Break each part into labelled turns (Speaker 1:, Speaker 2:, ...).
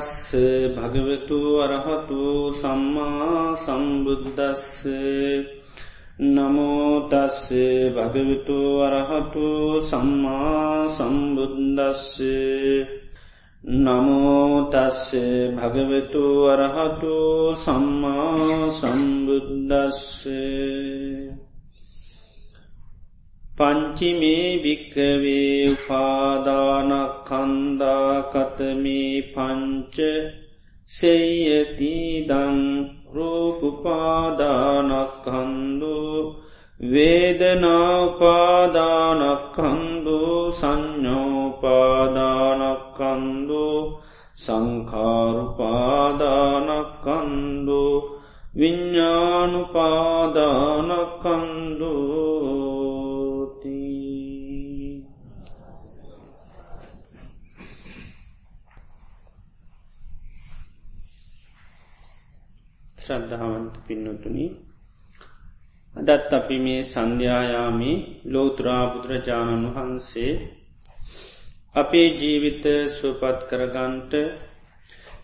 Speaker 1: නමෝතස්ස භගවතු අරහතු සම්මා සම්බුද්ධස්ස නමෝතස්ස භගවිතු අරහතු සම්මා සම්බුද්දස්ස. නමෝතස්ස භගවෙතු අරහතු සම්මා සම්බුද්දස්ස. පංචිමේ භික්කවේ උපාදානකන්දා කතමේ පංච සෙය්‍යතිදං රූපුපාදානක්කන්දු වේදනාපාදානක්කන්දු සංඥෝපාදානක්කන්දු සංකාරුපාදානක්කන්දු විඤ්ඥානුපාදානක්කන්දුති ශ්‍රද්ධාවන්ත පින්නතුනි අදත් අපි මේ සන්ධ්‍යායාමි ලෝතුරාබුදුරජාණන් වහන්සේ අපේ ජීවිත සුපත් කරගන්ට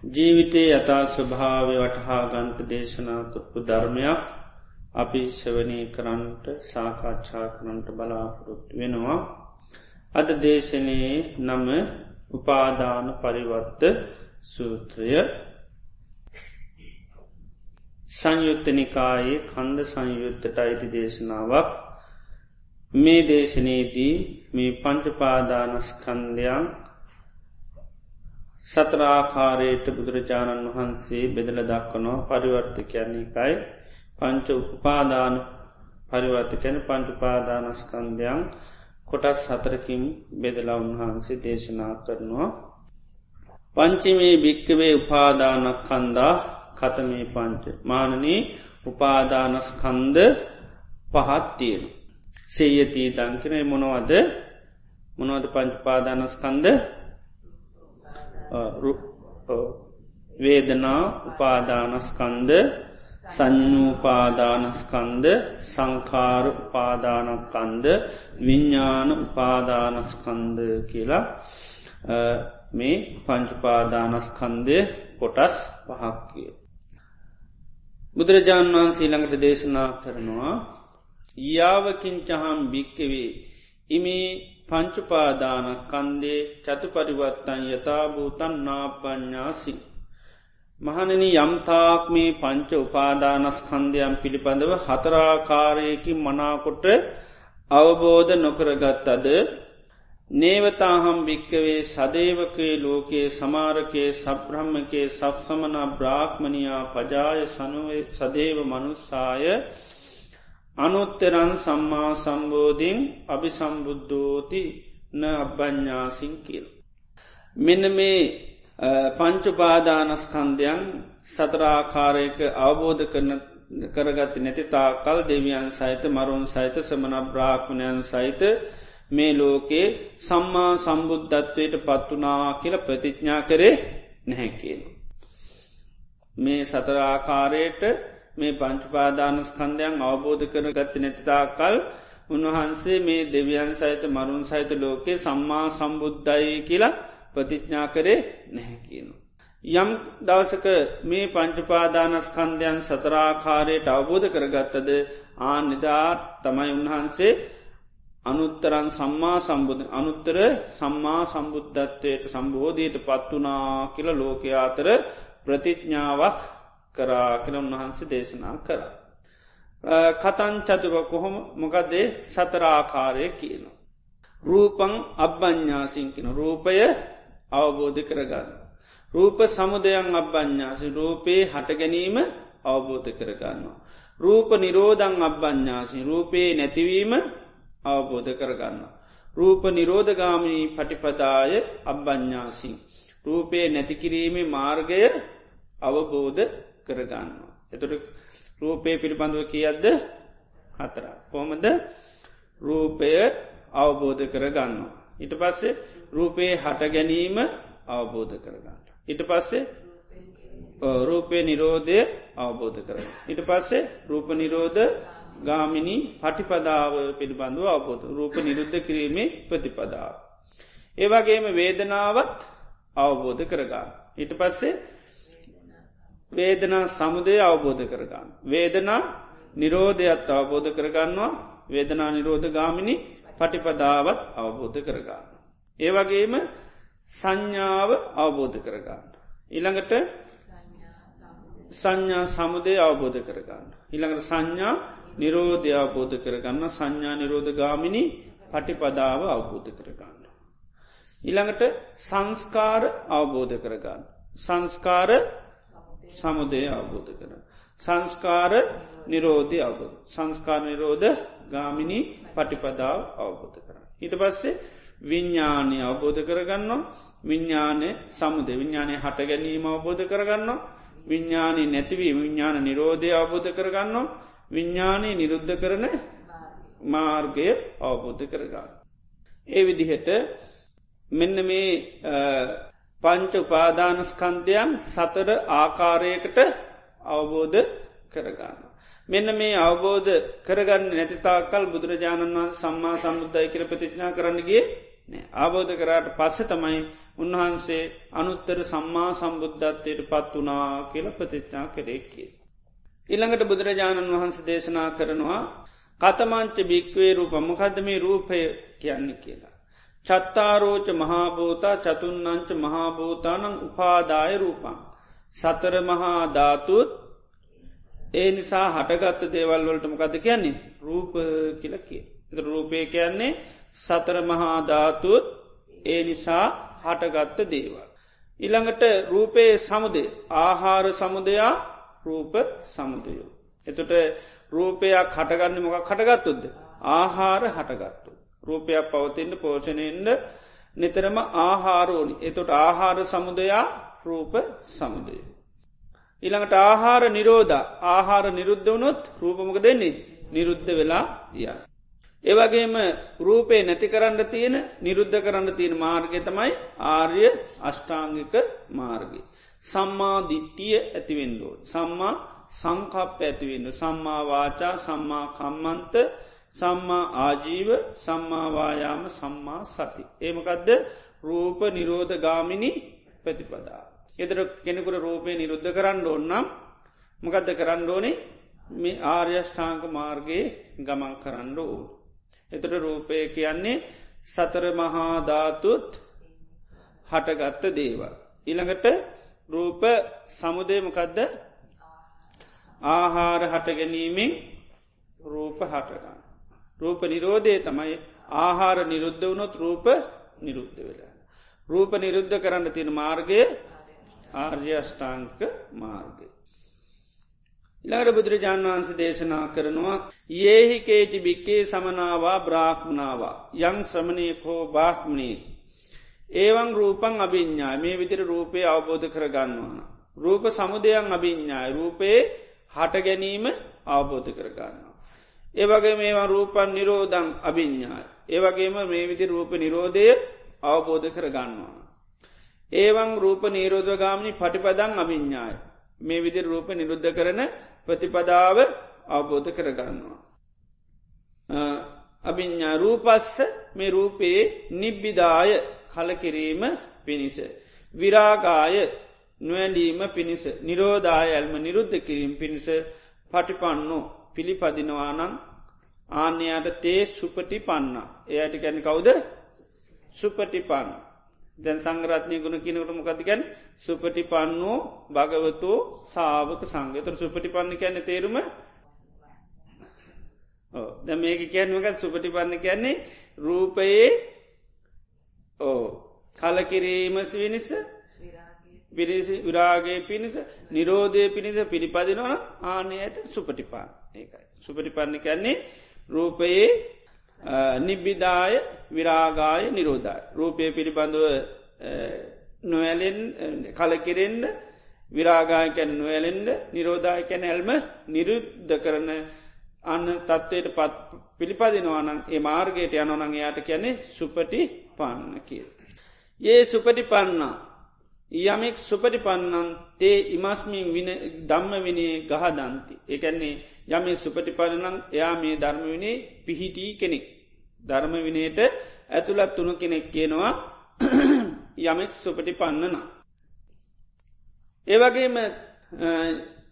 Speaker 1: ජීවිතයේ යථා ස්වභාව වටහා ගන්ට දේශනා කරපු ධර්මයක් අපි ශවනය කරන්නට සාකච්ඡා කරන්නට බලාපොරොත්තු වෙනවා. අද දේශනයේ නම උපාදාන පරිවත්ත සූත්‍රය. සංයුත්ත නිකායේ කන්ද සංයුත්තට අයිති දේශනාවක්. මේ දේශනයේදී මේ පංචපාදානස්කන්ධයන් සතරාකාරයට බුදුරජාණන් වහන්සේ බෙදල දක්වනවා පරිවර්ත කියන්නේ එකයි. පංච උපාදාන පරිවර්තකැන පංචුපාදානස්කන්ධයන් කොටස් හතරකින් බෙදලා උන්වහන්සේ දේශනා කරනවා. පංචිමේ භික්කවේ උපාදානක් කන්දා කතමේ පංච මානනී උපාදානස්කන්ද පහත්තියෙන. සේයතී දංකනය මොනවද මොනවද පංචපාදානස්කන්ද වේදනා උපාදානස්කන්ද සංඥූපාදානස්කන්ද සංකාර උපාදානකන්ද විඤ්ඥාන උපාදානස්කන්ද කියලා මේ පංචපාදානස්කන්දය කොටස් පහක් කිය. බුදුරජාණන් වහන්සේ ළඟට දේශනා කරනවා යාවකින්චහම් භික්කවේ ඉමේ පංචුපාදාන කන්දේ චතු පරිවත්තන් යථභූතන් නාපඥාසි. මහනන යම්තාක් මේ පංච උපාදානස්කන්දයම් පිළිබඳව හතරාකාරයකින් මනාකොට අවබෝධ නොකරගත් අද නේවතාහම් භික්කවේ සදේවකේ ලෝකයේ සමාරකයේ සබ්‍රහ්මකයේ සබ්සමන බ්‍රාක්්මණයා පජාය සනුවේ සදේව මනුස්සාය අනුත්තරන් සම්මා සම්බෝධීන් අභි සම්බුද්ධෝති න අබ්බඥාසින් කියල්. මෙන්න මේ පංචුපාදානස්කන්ධයන් සතරාකාරයක අවබෝධ කරන කරගත්ත නැති තාකල් දෙවියන් සහිත මරුන් සහිත සමන බ්‍රාක්්මණයන් සහිත මේ ලෝකේ සම්මා සම්බුද්ධත්වයට පත්වනා කියල ප්‍රතිඥා කරේ නැහැකියෙන. මේ සතරාකාරයට මේ පංචුපාදානස්කන්ධයන් අවබෝධ කර ගත්ත නැතිතා කල් උන්වහන්සේ මේ දෙවියන් සහිත මරුන් සහිත ලෝකේ සම්මා සම්බුද්ධයි කියලා ප්‍රතිඥා කරේ නැහැ කියනු. යම් දවසක මේ පංචුපාදානස්කන්ධයන් සතරාකාරයට අවබෝධ කරගත්තද ආ නිදාත් තමයි උන්වහන්සේ අනුත්තරන් සම්මා සම්බුධ අනුත්තර සම්මා සම්බුද්ධත්වයට සම්බෝධයට පත්වනා කියල ලෝකයාතර ප්‍රතිඥ්ඥාවක් කරා කියල උන්වහන්සේ දේශනා කර. කතන් චතුක කොහොම මොකදේ සතරාකාරය කියන. රූපං අබ්බඥාසිංකින රූපය අවබෝධ කරගන්න. රූප සමුදයන් අබ්බඥාසි රූපයේ හටගැනීම අවබෝධ කරගන්නවා. රූප නිරෝධං අබ්බඥාසි රූපයේ නැතිවීම අවබෝධ කරගන්න. රූප නිරෝධගාමී පටිපදාය අබ්බඥාසින්. රූපය නැතිකිරීමේ මාර්ගය අවබෝධ කරගන්න. එතුට රූපය පිළිබඳව කියද්ද හතර. කොමද රූපය අවබෝධ කරගන්න. ඉට පස්සේ රූපයේ හට ගැනීම අවබෝධ කරගන්න. ඉට පස්සේ රූපය නිරෝධය අවබෝධ කරන්න. ඉට පස්සේ රූප නිරෝධ ගාමිණි පටිපදාව පිළිබඳව අවබෝධ රූප නිරුද්ධ කිරීමේ ප්‍රතිපදාව. ඒවගේම වේදනාවත් අවබෝධ කරගන්න. ඊට පස්සේ වේදනා සමුදය අවබෝධ කරගන්න. වේදනා නිරෝධයත් අවබෝධ කරගන්නවා වේදනා නිරෝධ ගාමිණි පටිපදාවත් අවබෝධ කරගන්න. ඒ වගේම සංඥාව අවබෝධ කරගන්න. ඉළඟට සංඥා සමුදය අවබෝධ කරගන්න. ඉළඟට සංඥා නිරෝධය අවබෝධ කරගන්න සංඥා නිරෝධ ගාමිණි පටිපදාව අවබෝධ කරගන්න. ඉළඟට සංස්කාර අවබෝධ කරගන්න. සංස්කාර සමුදය අවබෝධ කර. සංස්කාර නිරෝධය අවබෝධ. සංස්කාර නිරෝධ ගාමිණී පටිපදාව අවබෝධ කර. ඊට පස්සේ විඤ්ඥානය අවබෝධ කරගන්න විඤ්ඥානය සමුද විඤ්ඥානය හට ගැනීම අවබෝධ කරගන්න විඤ්ඥානී නැතිවී විඤ්ඥාන නිරෝධය අවබෝධ කරගන්න විඤ්ඥානය නිරුද්ධ කරන මාර්ගය අවබෝධ කරගන්න. ඒ විදිහට මෙන්න මේ පංච උපාදානස්කන්ධයන් සතර ආකාරයකට අවබෝධ කරගන්න. මෙන්න මේ අවබෝධ කරගන්න නැතිතාකල් බුදුරජාණන් වහන් සම්මා සම්බුද්ධයි කර ප්‍රතිඥා කරන්නගේ ආබෝධ කරාට පස්සෙ තමයි උන්වහන්සේ අනුත්තර සම්මා සම්බුද්ධත්වයට පත් වනා කියල ප්‍රතිඥා කරෙක්කේ. ඉළඟට බුදුරජාණන් වහන්ස දේශනා කරනවා කතමංච භික්වේ රූප මොකද මේ රූපය කියන්න කියලා. චත්තාරෝච මහාභූතා චතුන්නංච මහාභූතානං උපාදාය රූපන්. සතර මහා ධාතුත් ඒ නිසා හටගත්ත දේවල් වලට මොකද කියන්නේ රූප කියලකිය. රූපය කියන්නේ සතර මහා ධාතුත් ඒ නිසා හටගත්ත දේවල්. ඉළඟට රූපයේ සමුදේ ආහාර සමුදයා රූප සමුදයෝ. එතුට රූපයක් හටගන්න මොක කටගත්තුද්ද. ආහාර හටගත්තු. රූපයක් පවතින්න පෝෂණයෙන්ද නිතරම ආහාරෝනි. එතොට ආහාර සමුදයා රූප සමුදය. ඉළඟට ආහාර නිරෝධ ආහාර නිරුද්ධ වනොත් රූපමක දෙන්නේ නිරුද්ධ වෙලා ය. ඒවගේම රූපේ නැති කරන්න තියෙන නිරුද්ධ කරන්න තියෙන මාර්ගය තමයි ආර්ය අෂ්ටාංගික මාර්ගය. සම්මා දිට්ටිය ඇතිවෙන්ඩෝ. සම්මා සංකප්ප ඇතිවෙන්න. සම්මාවාචා සම්මා කම්මන්ත සම්මා ආජීව සම්මාවායාම සම්මා සති. ඒමකදද රූප නිරෝධ ගාමිණි ප්‍රතිපදා. එතර කෙනෙකුට රූපය නිරුද්ධ කරන්න ඕන්නම් මකදද කරන්න ඕනේ මේ ආර්යෂ්ඨාංක මාර්ගයේ ගමන් කරන්න ඕ. එතට රූපය කියන්නේ සතර මහාධාතුත් හටගත්ත දේව. ඉළඟට රූප සමුදේමකදද ආහාර හට ගැනීමෙන් රූප හටගන්න. රූප නිරෝධය තමයි ආහාර නිරුද්ධ වුණොත් රූප නිරුද්ධ වෙලා. රූප නිරුද්ධ කරන්න තියෙන මාර්ගය ආර්ය අෂ්ඨාංක මාර්ගය. ඉලාර බුදුරජාණන් වහන්ස දේශනා කරනවා ඒහි කේචි බික්කේ සමනාවා බ්‍රාහ්මනාවා යං ශ්‍රමණයකෝ බාහ්මනී. ඒවන් රූපන් අභිඤ්ඥා මේ විදිර රූපය අවබෝධ කරගන්නවන. රූප සමුදයන් අභිඤ්ඥායි රූපයේ හට ගැනීම අවබෝධ කරගන්නවා. ඒවගේ මේවා රූපන් නිරෝධං අභිඤ්ඥායි. ඒවගේම මේ විදි රූප නිරෝධය අවබෝධ කරගන්නවා. ඒවන් රූප නීරෝධගාමනි පටිපදං අභිඤ්ඥාය. මේ විදි රූප නිරුද්ධ කරන ප්‍රතිපදාව අවබෝධ කරගන්නවා. අභිඤ්ඥා රූපස්ස මේ රූපයේ නිබ්බිදාය කලකිරීම පිණිස. විරාගාය නොවැලීම පිණිස. නිරෝධාය ඇල්ම නිරුද්ධ කිරීම පිණිස පටිපන්නෝ පිළිපදිනවානං ආන්‍යයට තේ සුපටි පන්න. එයට ගැන කවුද? සුපටි පන්න. දැන් සංගරත්නය ගුණ කියනකට මොකතිකැන් සුපටි පන්නෝ භගවතෝ සාාවක සංගතර සුපටි පන්න කියන්න තේරුම? ද මේක කියන්නමකත් සුපටි පන්න කියන්නේ රූපයේ ඕ කලකිරීමස විනිස පිරිසි විරාගේ පිණිස නිරෝධය පිණිස පිළිපදිනවන ආනයට සුපටිපාන් ඒකයි. සුපටිපන්න කියන්නේ රූපයේ නිබ්බිදාය විරාගාය නිරෝධය. රූපය පිළිබඳව නොවැලෙන් කලකිරෙන්ඩ විරාගායකැන් නොවැලෙන්ඩ නිරෝධායකැන ඇල්ම නිරුද්ධ කරන අන්න තත්ත්වයට පත් පිළිපදිනවානන් ඒ මාර්ගයට යනොනං යාට කියන්නේ සුපටි පන්න කිය. ඒ සුපටි පන්නා යමෙක් සුපටි පන්නන් තේ ඉමස්මින් දම්ම විනේ ගහදන්ති. එකන්නේ යම සුපටි පලනං එයා මේ ධර්ම විනේ පිහිටී කෙනෙක්. ධර්ම විනයට ඇතුළත් තුුණු කෙනෙක් කියනවා යමෙක් සුපටි පන්නනා. ඒවගේම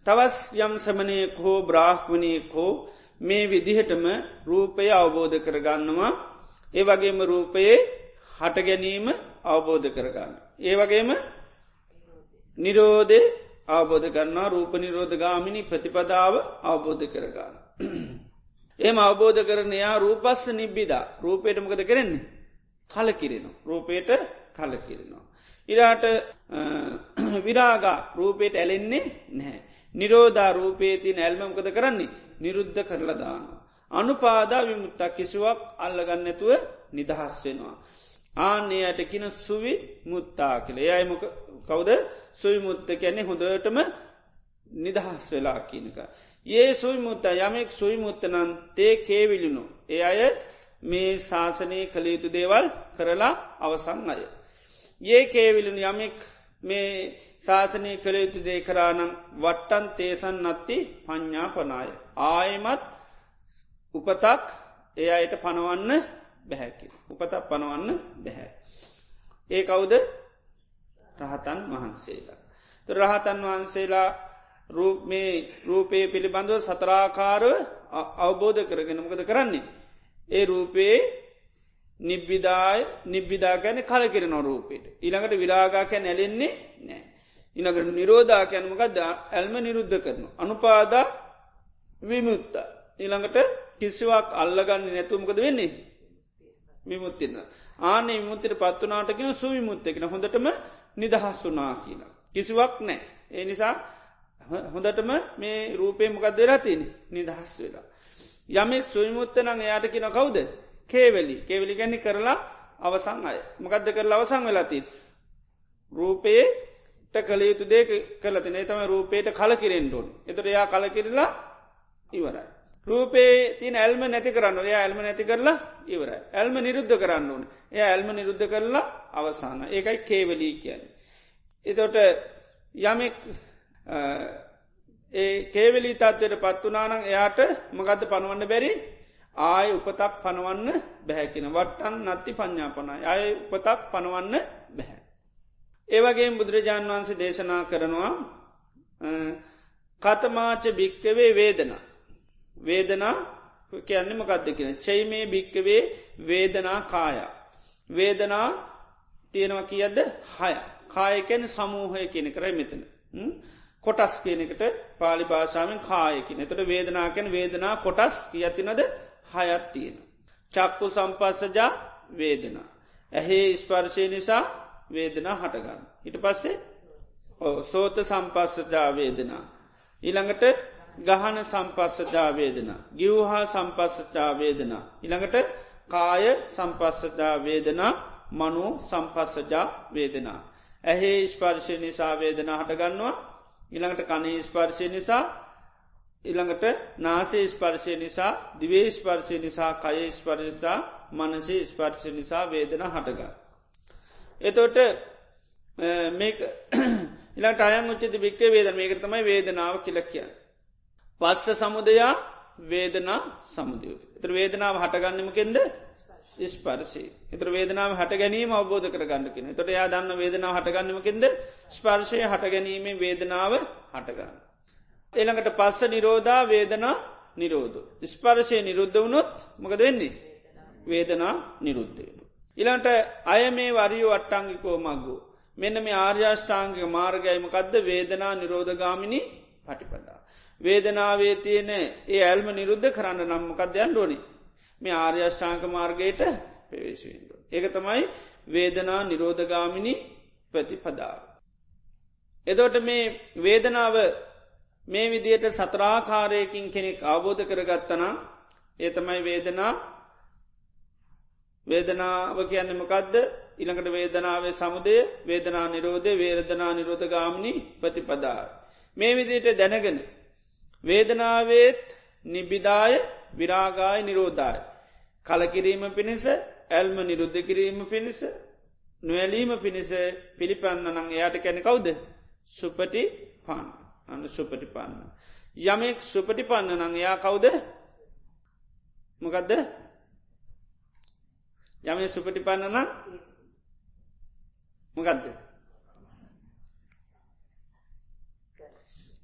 Speaker 1: තවස් යම් සමනයෙක් හෝ බ්‍රාහ්මණයෙක් හෝ මේ විදිහටම රූපය අවබෝධ කරගන්නවා ඒ වගේම රූපයේ හට ගැනීම අවබෝධ කරගන්න. ඒ වගේම නිරෝධය අවබෝධ කරන්නා රූප නිරෝධ ගාමිණි ප්‍රතිපදාව අවබෝධ කරගන්න. එම අවබෝධ කරනයා රූපස්ස නිබ්බිදා රූපයට මොකද කරන්නේ. කල කිරෙන. රූපයට කල කිරෙනවා. ඉරාට විරාගා රූපයට ඇලෙන්නේ නැහැ. නිරෝධා රූපේති නැල්මමකද කරන්නේ නිරුද්ධ කරලා දානවා. අනුපාදා විමුත්තා කිසිවක් අල්ලගන්නඇතුව නිදහස් වෙනවා. ආනයට කියන සුවි මුත්තා කියල යයිමක කවුද සුයි මුත්ත කැන්නේ හොඳටම නිදහස් වෙලා කියනක. ඒ සුයි මුත්ත යමෙක් සුයි මුත්තනන් තේ කේවිලිනු. ඒ අය මේ ශාසනය කළයුතු දේවල් කරලා අවසං අය. ඒ කේවිලිනු යමෙක් මේ ශාසනය කළයුතු දේ කරානම් වට්ටන් තේසන් නත්ති පඤ්ඥාපනාය. ආයමත් උපතක් ඒ අයට පනවන්න බැහැකි. උපතක් පනවන්න බැහැ. ඒ කවුද රහතන් වහන්සේලා. රහතන් වහන්සේලා මේ රූපය පිළිබඳව සතරාකාරව අවබෝධ කරගෙන මොකද කරන්නේ. ඒ රූපයේ නිබ්බිදාය නිබ්බිදා ගැන කල කිරෙන රූපයට. ඉළඟට විරාගාකැ නැලෙන්නේ නෑ. ඉනකට නිරෝධා කැනමකක්ද ඇල්ම නිරුද්ධ කරන. අනුපාදා විමුත්ත. ඊළඟට කිසිවක් අල්ලගන්න නැතුමකද වෙන්නේ. විමුත්තින්න. ආනේ විමුත්තිට පත්වනාටගෙන සුවිමුත්තකෙන හොඳටම නිදහස් වනා කියන. කිසිවක් නෑ. ඒ නිසා හොඳටම මේ රූපය මොකක්ද වෙලාතින නිදහස් වෙලා. යමෙක් සුවිමුත්තනං එයාට කියන කවුද කේවලි කේවලි ගැනි කරලා අවසං අය මකදද කරලා අවසං වෙලාති. රූපයේ කළ යුතු දේ කලතින තම රූපයට කල කිරෙන්ඩුවන් එතට එයා කල කිරලා ඉවරයි. රූපේ තින ඇල්ම නැති කරන්න එය ඇල්ම නැති කරලා ඉවර ඇල්ම නිරුද්ධ කරන්න ඕන. එය ඇල්ම නිරුද්ධ කරලා අවසාන. ඒකයි කේවලී කියන්න. එතොට යමෙක් ඒ කේවලී තත්වයට පත්වනානං එයාට මගද පනුවන්න බැරි? ආය උපතක් පනවන්න බැහැකින වට්ටන් නත්ති පඤ්ඥාපනයි අය උපතක් පනවන්න බැහැ. ඒවගේ බුදුරජාණන් වහන්සේ දේශනා කරනවා කතමාච භික්කවේ වේදනා. වේදනා කියන්නේ මකක්ද කියෙන චෛමේ භික්කවේ වේදනා කාය. වේදනා තියෙනවා කියද්ද හය කායකැන සමූහය කියන කරයි මෙතන. කොටස් කියනකට පාලි භාෂාවෙන් කායකින එතට වේදනාකැන වේදනා කොටස් කියතිනද හයත් තියෙන. චක්කු සම්පස්සජා වේදනා. ඇහේ ස්පර්ශය නිසා වේදනා හටගන්න. හිට පස්සේ සෝත සම්පස්සජා වේදනා. ඊළඟට ගහන සම්පස්සජාවේදනා. ගිව්හා සම්පස්සජාවේදනා. ඉළඟට කාය සම්පස්සජාවේදනා මනු සම්පස්සජා වේදනා. ඇහේ ස්පර්ශය නිසා වේදනා හටගන්නවා ඉළඟට කනේ ස්පර්ශය නිසා ඉළඟට නාසේ ස්පර්ශය නිසා දිවේ ස්පර්ශය නිසා කය ස්පර්ශතා මනසේ ස්පර්ශය නිසා වේදන හටග. එතොට ඉලට අයන් උච්චති භික්ක වේද මේක තමයි වේදනාව කියලක්කිය. පස්ස සමුදයා වේදනා සමුදය. එතර වේදනාව හටගන්නමකෙන්ද ස්පර්ශී. එතර වේදනාව හට ගැනීම අවබෝධ කර ගන්නකෙන. තොට යා දන්න වේදනාව හටගන්නමකින්ද ස්පර්ශය හට ගැනීමේ වේදනාව හටගන්න. එළඟට පස්ස නිරෝධා වේදනා නිරෝධ. ස්පර්ශය නිරුද්ධ වුණොත් මකද වෙන්නේ. වේදනා නිරුද්ධය. ඉලන්ට අය මේ වරියෝ අට්ටංගිකෝ මක්ගු. මෙන්න මේ ආර්යාෂ්ඨාංගික මාර්ගයමකක්ද වේදනා නිරෝධගාමිණි පටිපදා. වේදනාවේ තියෙන ඒ ඇල්ම නිරුද්ධ කරන්න නම්මකක්දයන් ඩොනි මේ ආර්යෂ්ඨාංක මාර්ගයට ප්‍රවේශවෙන්ඩ. ඒක තමයි වේදනා නිරෝධගාමිණි ප්‍රතිපදාව. එදෝට මේ වේදනාව මේ විදියට සතරාකාරයකින් කෙනෙක් අවබෝධ කරගත්තනම් ඒ තමයි වේදනා වේදනාව කියන්න මකක්ද ඉළඟට වේදනාවේ සමුදය වේදනා නිරෝධය වේදනා නිරෝධගාමිණි ප්‍රතිපදාව. මේ විදියට දැනගෙන වේදනාවේත් නිබිදාය විරාගාය නිරෝධාය. කලකිරීම පිණිස ඇල්ම නිරුද්ධ කිරීම පිණිස නොවැලීම පිණිස පිළිපන්නනං එයාට කැන කවුද? සුපටි පාන්න අන්න සුපටි පන්න. යමෙක් සුපටි පන්න නං එයා කවුද? මොකදද? යම සුපටි පන්නන මොකක්ද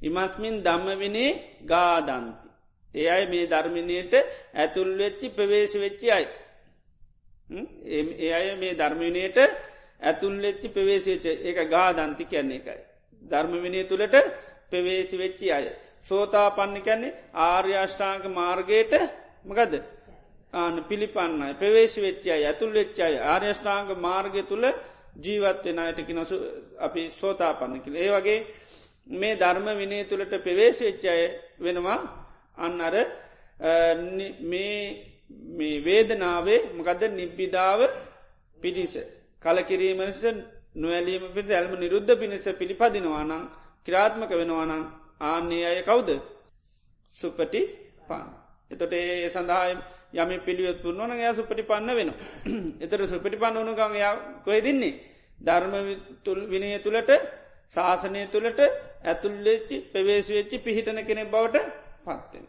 Speaker 1: ඉමස්මින් දම්මවිනේ ගාදන්ති. ඒ අයි මේ ධර්මිණයට ඇතුල් වෙච්චි ප්‍රවේශ වෙච්චි අයි. ඒ අය මේ ධර්මිණයට ඇතුල් වෙච්චි ප්‍රවේශච එක ගාදන්ති කියන්නේ එකයි. ධර්මවිනය තුළට ප්‍රවේශි වෙච්චි අය. සෝතා පන්න කැන්නේ ආර්යාෂ්ඨාංක මාර්ගයට මකද ආන පිළිපන්නයි ප්‍රවේශ වෙච්චයි ඇතුල් වෙච්චයි ආර්යෂ්ඨාංග මාර්ගය තුළ ජීවත්වෙන අයටකි නොසු අපි සෝතා පන්න කියල ඒ වගේ මේ ධර්ම විනය තුළට ප්‍රවේශ වෙච්චය වෙනවා අන්න අර මේ වේදනාවේ මකද නිබ්බිධාව පිටිස කලකිරීමස නොවැලීම පිට ඇල්ම නිරුද්ධ පිණිස පිළිපදිනවානං කිරාත්මක වෙනවානං ආන්නේ අය කවුද සුපටි පාන. එතොට ඒ සඳහා යම පිළියොත් පුරුවන යා සුපටි පන්න වෙන. එතර සුපටි පන්න වනුකං යා කොය දින්නේ. ධර්ම විනය තුළට ශාසනය තුළට ඇතුල්ලෙච්චි පෙවේශ වෙච්චි පිහිටන කෙනෙ බවට පත්වෙන.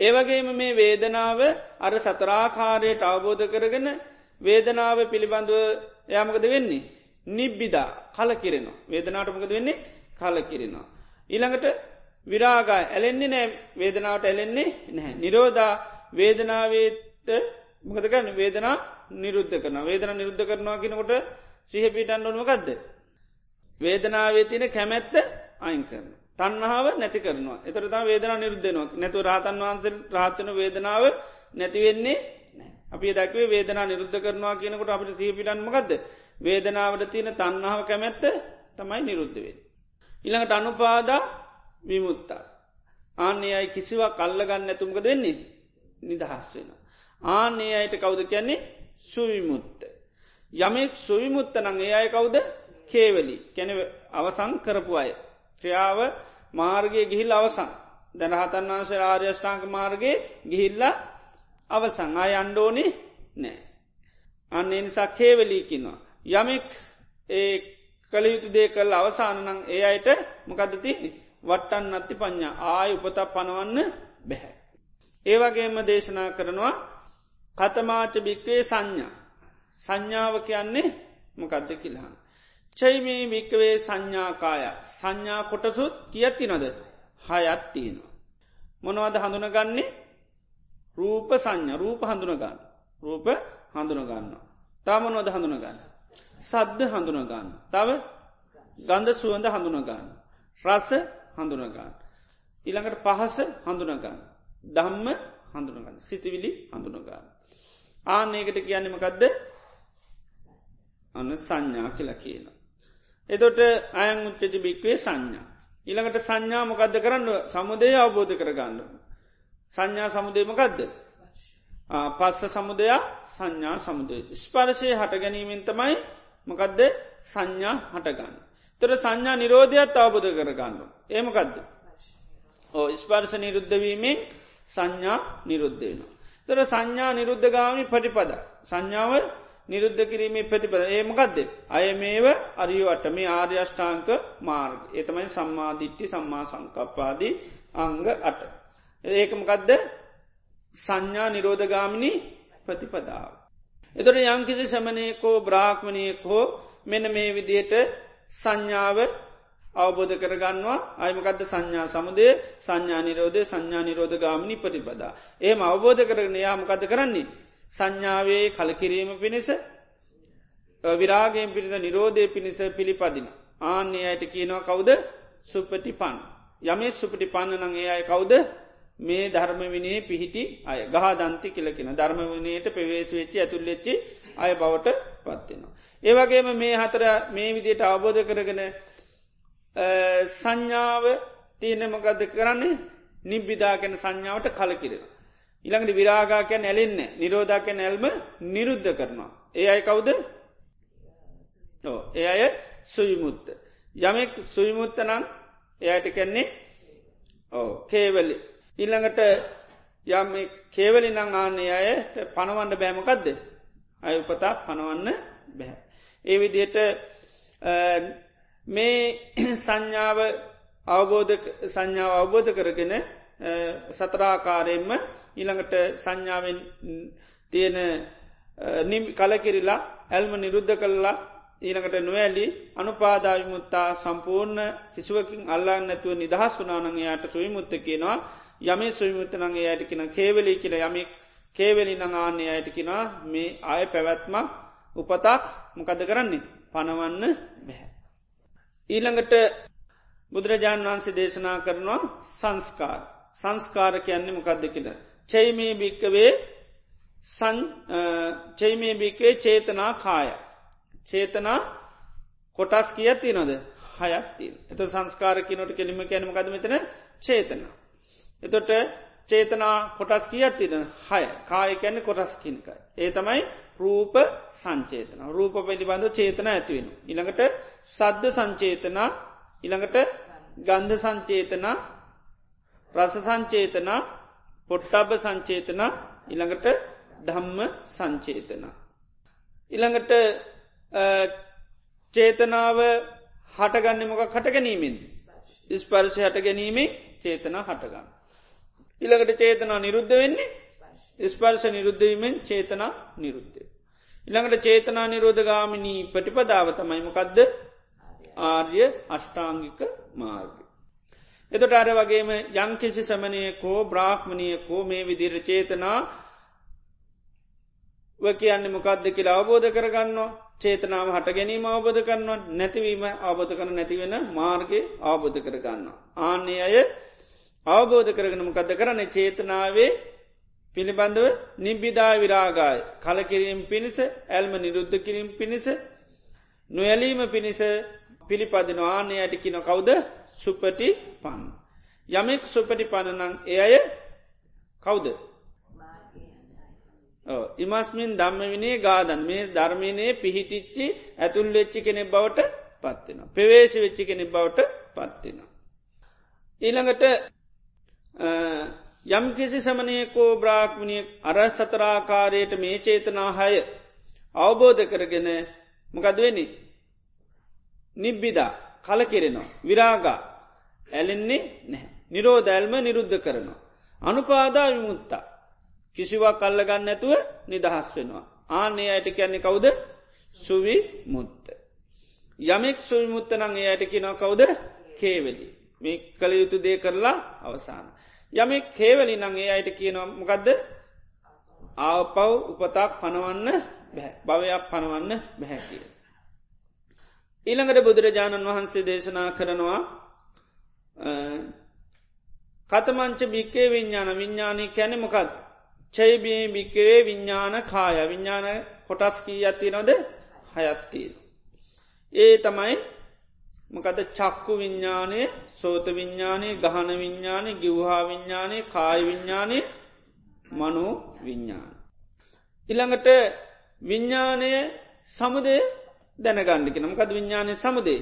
Speaker 1: ඒවගේම මේ වේදනාව අර සතරාකාරයට අවබෝධ කරගෙන වේදනාව පිළිබඳව යාමකද වෙන්නේ. නිබ්බිදා කල කිරෙනවා. වේදනාටමකද වෙන්නේ කල කිරෙනවා. ඊළඟට විරාගා ඇලෙන්නේ නෑ වේදනාවට ඇලෙන්නේ නැහැ. නිරෝධා වේදනාවේට මොකදගන්න වේදනා නිරුද්ධ කරන වේදන නිරුද්ධ කරනවා කිනකොට සිහපීටන් ඔනුවකක්ද. වේදනාවේ තියන කැමැත්ත අයින් කරන. තන්නහාාව නැති කරනවා එතරතා වේදනා නිරුද්ධනවා නැතු රාතන් වහන්සේ රාතන වේදනාව නැතිවෙන්නේ අපි දක්වේ වේදනා නිරුද්ධ කරනවා කියනකොට අපට සීපිටන්මකක්ද වේදනාවට තියෙන තන්නාව කැමැත්ත තමයි නිරුද්ධවෙන්. ඉළඟට අනුපාදා විමුත්තා. ආන්නේ අයි කිසිවක් කල්ලගන්න ඇතුමක දෙන්නේ නිදහස් වෙන. ආන්නේ අයට කවුද කියන්නේ සුවිමුත්ත. යමෙක් සුවිමුත්ත නං ඒ අය කවුද කේවලි කැන අවසං කරපු අය. ක්‍රියාව මාර්ගය ගිහිල් අවසං දැනහතන් වන්සේ ආර්යෂ්ඨාංක මාර්ගගේ ගිහිල්ල අවසං ආය අන්්ඩෝනි නෑ. අන්න නිසා කේවලීකින්නවා. යමෙක් ඒ කළයුතු දේ කල් අවසානනං ඒ අයට මොකද තියන්නේ වට්ටන් අත්ති පඥා ආය උපතක් පනවන්න බැහැ. ඒවගේම දේශනා කරනවා කතමාච භික්වේ සංඥා සංඥාව කියන්නේ මොකක්ද කිල්හන්. චයිමේ භික්කවේ සංඥාකාය සංඥා කොටසුත් කියත්ති නොද හයත්තිනවා. මොනවද හඳුනගන්නේ රූප සංඥ රූප හඳුනගන්න රූප හඳුනගන්න. තාමනොද හඳුනගන්න. සද්ධ හඳුනගන්න. තව ගන්ධ සුවඳ හඳුනගන්න. රස හඳුනගන්න. ඉළඟට පහස හඳුනගන්න. දම්ම හඳුනගන්න සිතිවිලි හඳුනගන්න. ආනඒකට කියන්නමකක්ද අන්න සංඥා කියලා කියන. එතොට අයන් උච්චති භික්වේ සංඥා. ඉළඟට සංඥා මොකක්ද කරන්න සමුදය අවබෝධ කරගන්න. සංඥා සමුදේමකක්ද. පස්ස සමුදයා සංඥා සමුදය. ස්පර්ශය හට ගැනීමෙන් තමයි මොකදද සංඥා හටගන්න. තොර සංඥා නිරෝධයක් අවබෝධ කරගන්න. ඒමකදද. ඕ ස්පර්ශ නිරුද්ධවීමෙන් සංඥා නිරුද්ධයන. තොර සංඥා නිරුද්ධගාමි පටිපද. සංඥාව නිරුද්ධ කිරීමේ ප්‍රතිපද ඒමකක්ද. අය මේව අරියවට මේ ආර්යෂ්ඨාංක මාර්ග. එතමයි සම්මාධිට්ටි සම්මා සංකප්පාදී අංග අට. ඒකමකදද සංඥා නිරෝධගාමිනි ප්‍රතිපදාව. එතොට යංකිසි සමනයකෝ බ්‍රාක්්මණයෙක් හෝ මෙන මේ විදියට සංඥාව අවබෝධ කරගන්නවා අයමකද සංඥා සමුදේ සංඥා නිරෝධය සංඥා නිරෝධ ගාමිනි ප්‍රතිපදා. ඒම අවබෝධ කරගෙන යාමකද කරන්නේ. සංඥාවේ කලකිරීම පිණිස විරාගෙන් පිණිස නිරෝධය පිණිස පිළිපදින. ආන්නේ අයට කියනවා කවුද සුපටි පන්. යමේ සුපටි පන්න නං ඒ අය කවුද මේ ධර්ම විනේ පිහිටි අය ගහ දන්ති කියලකෙන ධර්ම වනයට පෙවේශ වෙච්චි ඇතුල්ලෙච්චි අය බවට පත්වෙනවා. ඒවගේම මේ හතර මේ විදියට අවබෝධ කරගෙන සංඥාව තියනමකද කරන්නේ නිබ්බිධාකැන සංඥාවට කලකිරෙන. ඉළඟට විරාගාකය නැලෙන්න නිරෝධාක නැල්ම නිරුද්ධ කරනවා. ඒ අයි කවුද ඒ අය සුවිමුත්ත. යමෙක් සුවිමුත්තනං එයට කැන්නේ ඕ කේවලි ඉල්ළඟට යම් කේවලි නං ආන්නේ අයට පණවන්න බෑමකක්ද අය උපතා පණවන්න බැහැ. ඒ විදියට මේ සංඥාව අවබෝධ සංඥාව අවබෝධ කරගෙන සතරාකාරයෙන්ම ඊළඟට සංඥාවෙන් තියෙන කලකිරිලා ඇල්ම නිරුද්ධ කල්ලා ඊළඟට නොවැලි අනුපාදාවිමුත්තා සම්පූර්ණ කිසිවකින් අල්ලාන්න නැතුව නිදහස් වනානගේ යට සුවිමුත්ත කියනවා යමේ සුවිමුත්තනගේ අයටකින කේවලි කියල යමි කේවලි නඟාන්නේ අයටකිනා මේ ආය පැවැත්මක් උපතක් මොකද කරන්නේ පනවන්න බැහැ. ඊළඟට බුදුරජාණන් වහන්සේ දේශනා කරනවා සංස්කාර සංස්කාර කියන්නේ මොකක්ද කියල. චෛමේ භික්කවේ චෛමේ භික්වේ චේතනා කාය. චේතනා කොටස් කියති නොද හයත්තින් එත සංස්කාර කියනොට කෙලිම කැනම කද මෙතන චේතනා. එතොට චේතනා කොටස් කියත්තින හය කාය කැන්න කොටස් කින්කයි. ඒ තමයි රූප සංචේතන රූප පිළිබඳ චේතන ඇතිවෙන. ඉළඟට සද්ධ සංචේතනා ඉළඟට ගන්ධ සංචේතනා රස සංචේතනා පොට්ටබ සංචේතනා ඉළඟට ධම්ම සංචේතනා. ඉළඟට චේතනාව හටගන්න මොක කට ගැනීමෙන් ස්පර්ශ හට ගැනීමේ චේතනා හටගන්න. ඉළඟට චේතනා නිරුද්ධ වෙන්නේ ස්පර්ශ නිරුද්ධවීමෙන් චේතනා නිරුද්ධය. ඉළඟට චේතනා නිරෝධගාමිනී පටිපදාව තමයිමකක්ද ආර්ය අෂ්ටාංගික මාර්ග. එතොට අර වගේම යංකිසි සමනයකෝ බ්‍රාහ්මණයකෝ මේ විදිර චේතනා කියන්න මොකක්ද කියලා අවබෝධ කරගන්නවා චේතනාව හට ගැනීම අවබෝධ කරනවා නැතිවීම අවබෝධ කරන නැතිවෙන මාර්ගය අවබෝධ කරගන්න. ආන්නේ අය අවබෝධ කරගෙන මොකක්ද කරන්න චේතනාවේ පිළිබඳව නිබ්බිදා විරාගාය කලකිරීම් පිණිස ඇල්ම නිරුද්ධ කිරීම් පිණිස නොයලීම පිණිස පිළිපදින ආනය ඇටිකින කවුද සුපටි පන්. යමෙක් සුපටි පණනං එය අය කවුද. ඉමස්මින් දම්ම විනේ ගාදන් මේ ධර්මිනයේ පිහිටිච්චි ඇතුල් වෙච්චි කෙනෙ බවට පත්වෙන. පෙවේශ වෙච්චි කෙනෙ බවට පත්වෙන. ඊළඟට යම් කිසි සමනයකෝ බ්‍රාක්්මණිය අර සතරාකාරයට මේ චේතනාහය අවබෝධ කරගෙන මොකදවෙනි නිබ්බිදා කලකිරෙනවා විරාගා ඇලෙන්නේ නැහැ. නිරෝධැල්ම නිරුද්ධ කරනවා. අනුපාදා විමුත්තා කිසිවක් කල්ලගන්න ඇතුව නිදහස් වෙනවා. ආනේ අයට කියන්නේ කවුද සුවි මුත්ත. යමෙක් සුවිමුත්තනං එයට කියෙනව කවුද කේවෙලි. මේ කළ යුතු දේ කරලා අවසාන. යමෙක් කේවලි නංගේ අයට කියනවා මොකක්ද ආපව් උපතාක් පනවන්න භවයක් පනවන්න බැහැ කිය. ඊළඟට බුදුරජාණන් වහන්සේ දේශනා කරනවා කතමංච භික්කේ විඤ්ඥාන විඤ්ඥානී කැන මොකත් චෛබී භික්කවේ විඤ්ඥාන කාය විඤ්ඥාන කොටස් කී ඇති නොද හයත්තිී. ඒ තමයි මකද චක්කු විඤ්ඥානය සෝත විඤ්ඥානය ගහන විඤ්ඥානය ගිව්හා විඤ්ඥානය කාය විඤ්ඥානය මනු විඤ්ඥාන. ඉළඟට විඤ්ඥානය සමුදේ දැනගණ්ඩික නමකද විඤ්ඥානය සමුදේ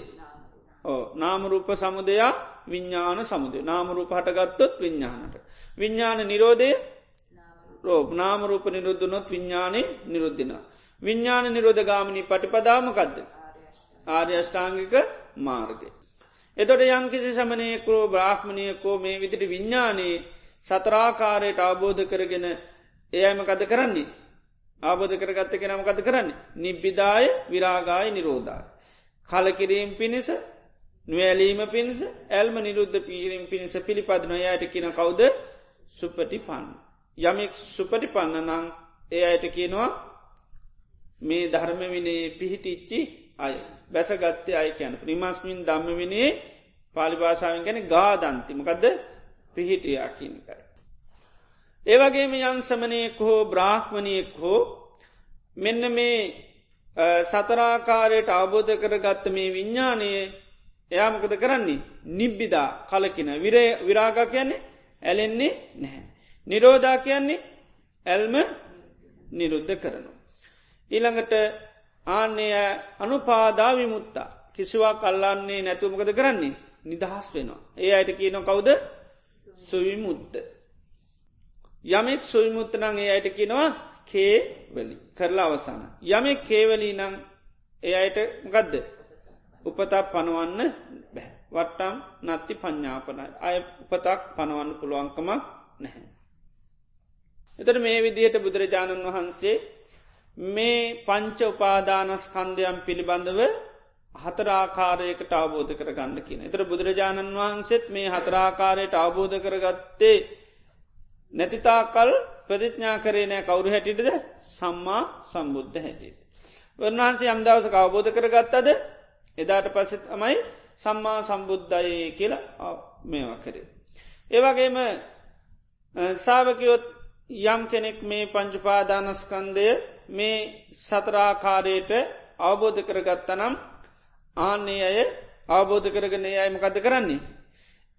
Speaker 1: ඕ නාමරූප සමුදයා විඤ්ඥාන සමුදේ නාමරූප හටගත්තොත් විඤ්ඥානට. විඤ්ඥාන නිරෝධය රෝප නාමරූප නිරුද්ධනොත් විඤ්ඥානය නිරුද්ධන. විඤ්ඥාන නිරෝධ ගාමනී පටිපදාමකක්ද. ආර්ය අෂ්ඨාංගික මාර්ගය. එතොට යංකිසි සමනයකෝ බ්‍රාහ්මණයකෝ මේ විදිට විඤ්ඥානයේ සතරාකාරයට අවබෝධ කරගෙන එයම කද කරන්නේ. ආබෝධ කරගත්ත කෙනම කත කරන්න. නිබ්බිදාය විරාගාය නිරෝධාය. කලකිරීම් පිණිස නොවැලීම පිණිස ඇල්ම නිරුද්ධ පීරීම් පිණිස පිළිපදන යට කියන කවුද සුපටි පන්න. යමෙක් සුපටි පන්න නං ඒ අයට කියනවා මේ ධර්ම විනේ පිහිටිච්චි අය බැසගත්තේ අය කියන ප්‍රිමස්මින් දම්ම විනේ පාලිභාෂාවෙන් ගැන ගාදන්තිමකදද පිහිටියා කියනකයි. ඒවගේම යං සමනයෙක් හෝ බ්‍රාහ්මණයෙක් හෝ මෙන්න මේ සතරාකාරයට අවබෝධ කර ගත්ත මේ විඤ්ඥානයේ එයාමකද කරන්නේ නිබ්බිදා කලකින විරාග කියන්නේ ඇලෙන්නේ නැහැ. නිරෝධා කියන්නේ ඇල්ම නිරුද්ධ කරනු. ඊළඟට ආන්නේ අනුපාදා විමුත්තා කිසිවා කල්ලන්නේ නැතුමකද කරන්නේ නිදහස් වෙනවා. ඒ අයට කියන කවුද සුවිමුත්ත. යමෙක් සුවිමුත්තනං ඒ අයට කියනවා කේවලි කරලා අවසාන. යමෙක් කේවලී නං ඒ අයට ගදද උපතක් පනවන්න බැ. වට්ටම් නත්ති පඤ්ඥාපනයි අය උපතක් පනවන්න පුළුවන්කමක් නැහැ. එතට මේ විදිහට බුදුරජාණන් වහන්සේ මේ පංච උපාදානස්කන්දයම් පිළිබඳව හතරාකාරයකට අවබෝධ කර ගන්න කියන. එතර බුදුරජාණන් වහන්සේත් මේ හතරාකාරයට අවබෝධ කරගත්තේ නැතිතාකල් ප්‍රතිඥා කරේ නෑ කවුරු හැටිටද සම්මා සම්බුද්ධ හැටියට. වන්වහන්සේ අම්දවස අවබෝධ කරගත්තද එදාට පසෙත් අමයි සම්මා සම්බුද්ධයේ කියලා මේවා කරේ. ඒවගේම සාාවකයොත් යම් කෙනෙක් මේ පංචුපාදානස්කන්දය මේ සතරාකාරයට අවබෝධ කරගත්තනම් ආන්නේ අය අවබෝධ කරගෙන අයම කද කරන්නේ.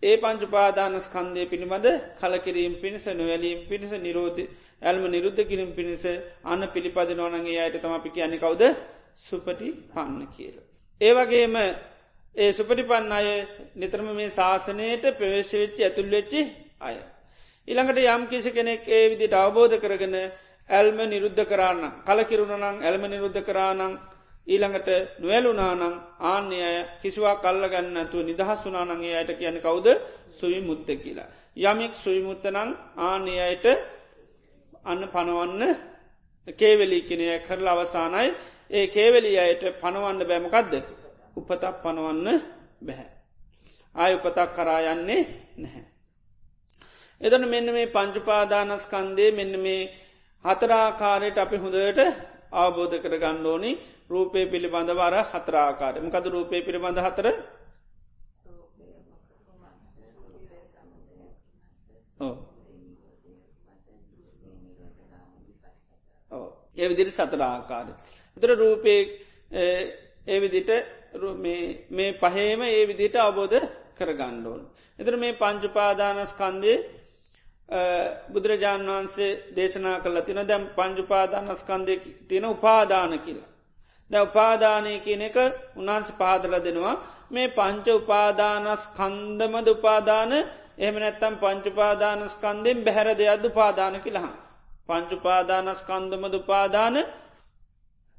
Speaker 1: ඒ පංචුපාදානස්කන්දය පිළිබඳ කලකිරීම් පිණිස නොවැලීම් පිණිස නිරෝධ ඇල්ම නිරුද්ධ කිරීම පිණිස අන්න පිළිපද නොනගේ අයට තම අපි කියන්න කවුද සුපටි පන්න කියල. ඒවගේම ඒ සුපටි පන්න අය නිතරම මේ ශාසනයට ප්‍රවේශවෙච්චි ඇතුල්වෙච්චි අය. ඉළඟට යම් කිසි කෙනෙක් ඒ විදිට අවබෝධ කරගෙන ඇල්ම නිරුද්ධ කරන්න කලකිරුණනං ඇල්ම නිරුද්ධ කරානං ඊළඟට නොවැලුනානං ආන්‍ය අය කිසිවා කල්ල ගන්නතු නිදහස් වනානගේ අයට කියන කවුද සුවි මුත්ත කියලා. යමෙක් සුවිමුත්තනං ආන්‍ය අයට අන්න පනවන්න කේවෙලි කෙනය කරලා අවසානයි ඒ කේවෙලි අයට පනවන්න බෑමකක්ද උපතක් පනවන්න බැහැ. ආය උපතක් කරා යන්නේ නැහැ. එතන මෙන්න මේ පංචුපාදානස්කන්දේ මෙන්න මේ හතරාකාරයට අපි හොඳට අවබෝධ කර ගණ්ඩෝනි රූපය පිළිබඳ වර හතරාකාර මකද රූපය පිළිබඳ හතර? ඒවිදිරි සතර ආකාරය. එතර රූපය ඒවිදිට මේ පහේම ඒ විදිට අවබෝධ කරගණ්ඩෝන්. එතර මේ පංචුපාදානස්කන්දේ බුදුරජාණන් වහන්සේ දේශනා කල තින දැම් පංජුපාදානස්කන්දය තියෙන උපාදාන කියලා. ද උපාදානය කියන එක උන්හන්ස පාදල දෙනවා මේ පංච උපාදානස් කන්දමද උපාදාන එහම නැත්තම් පංචුපාදානස්කන්දෙන් බැහැර දෙයක්ද උපාදාන කියලහන්. පංචුපාදානස්කන්දමද උපාදාන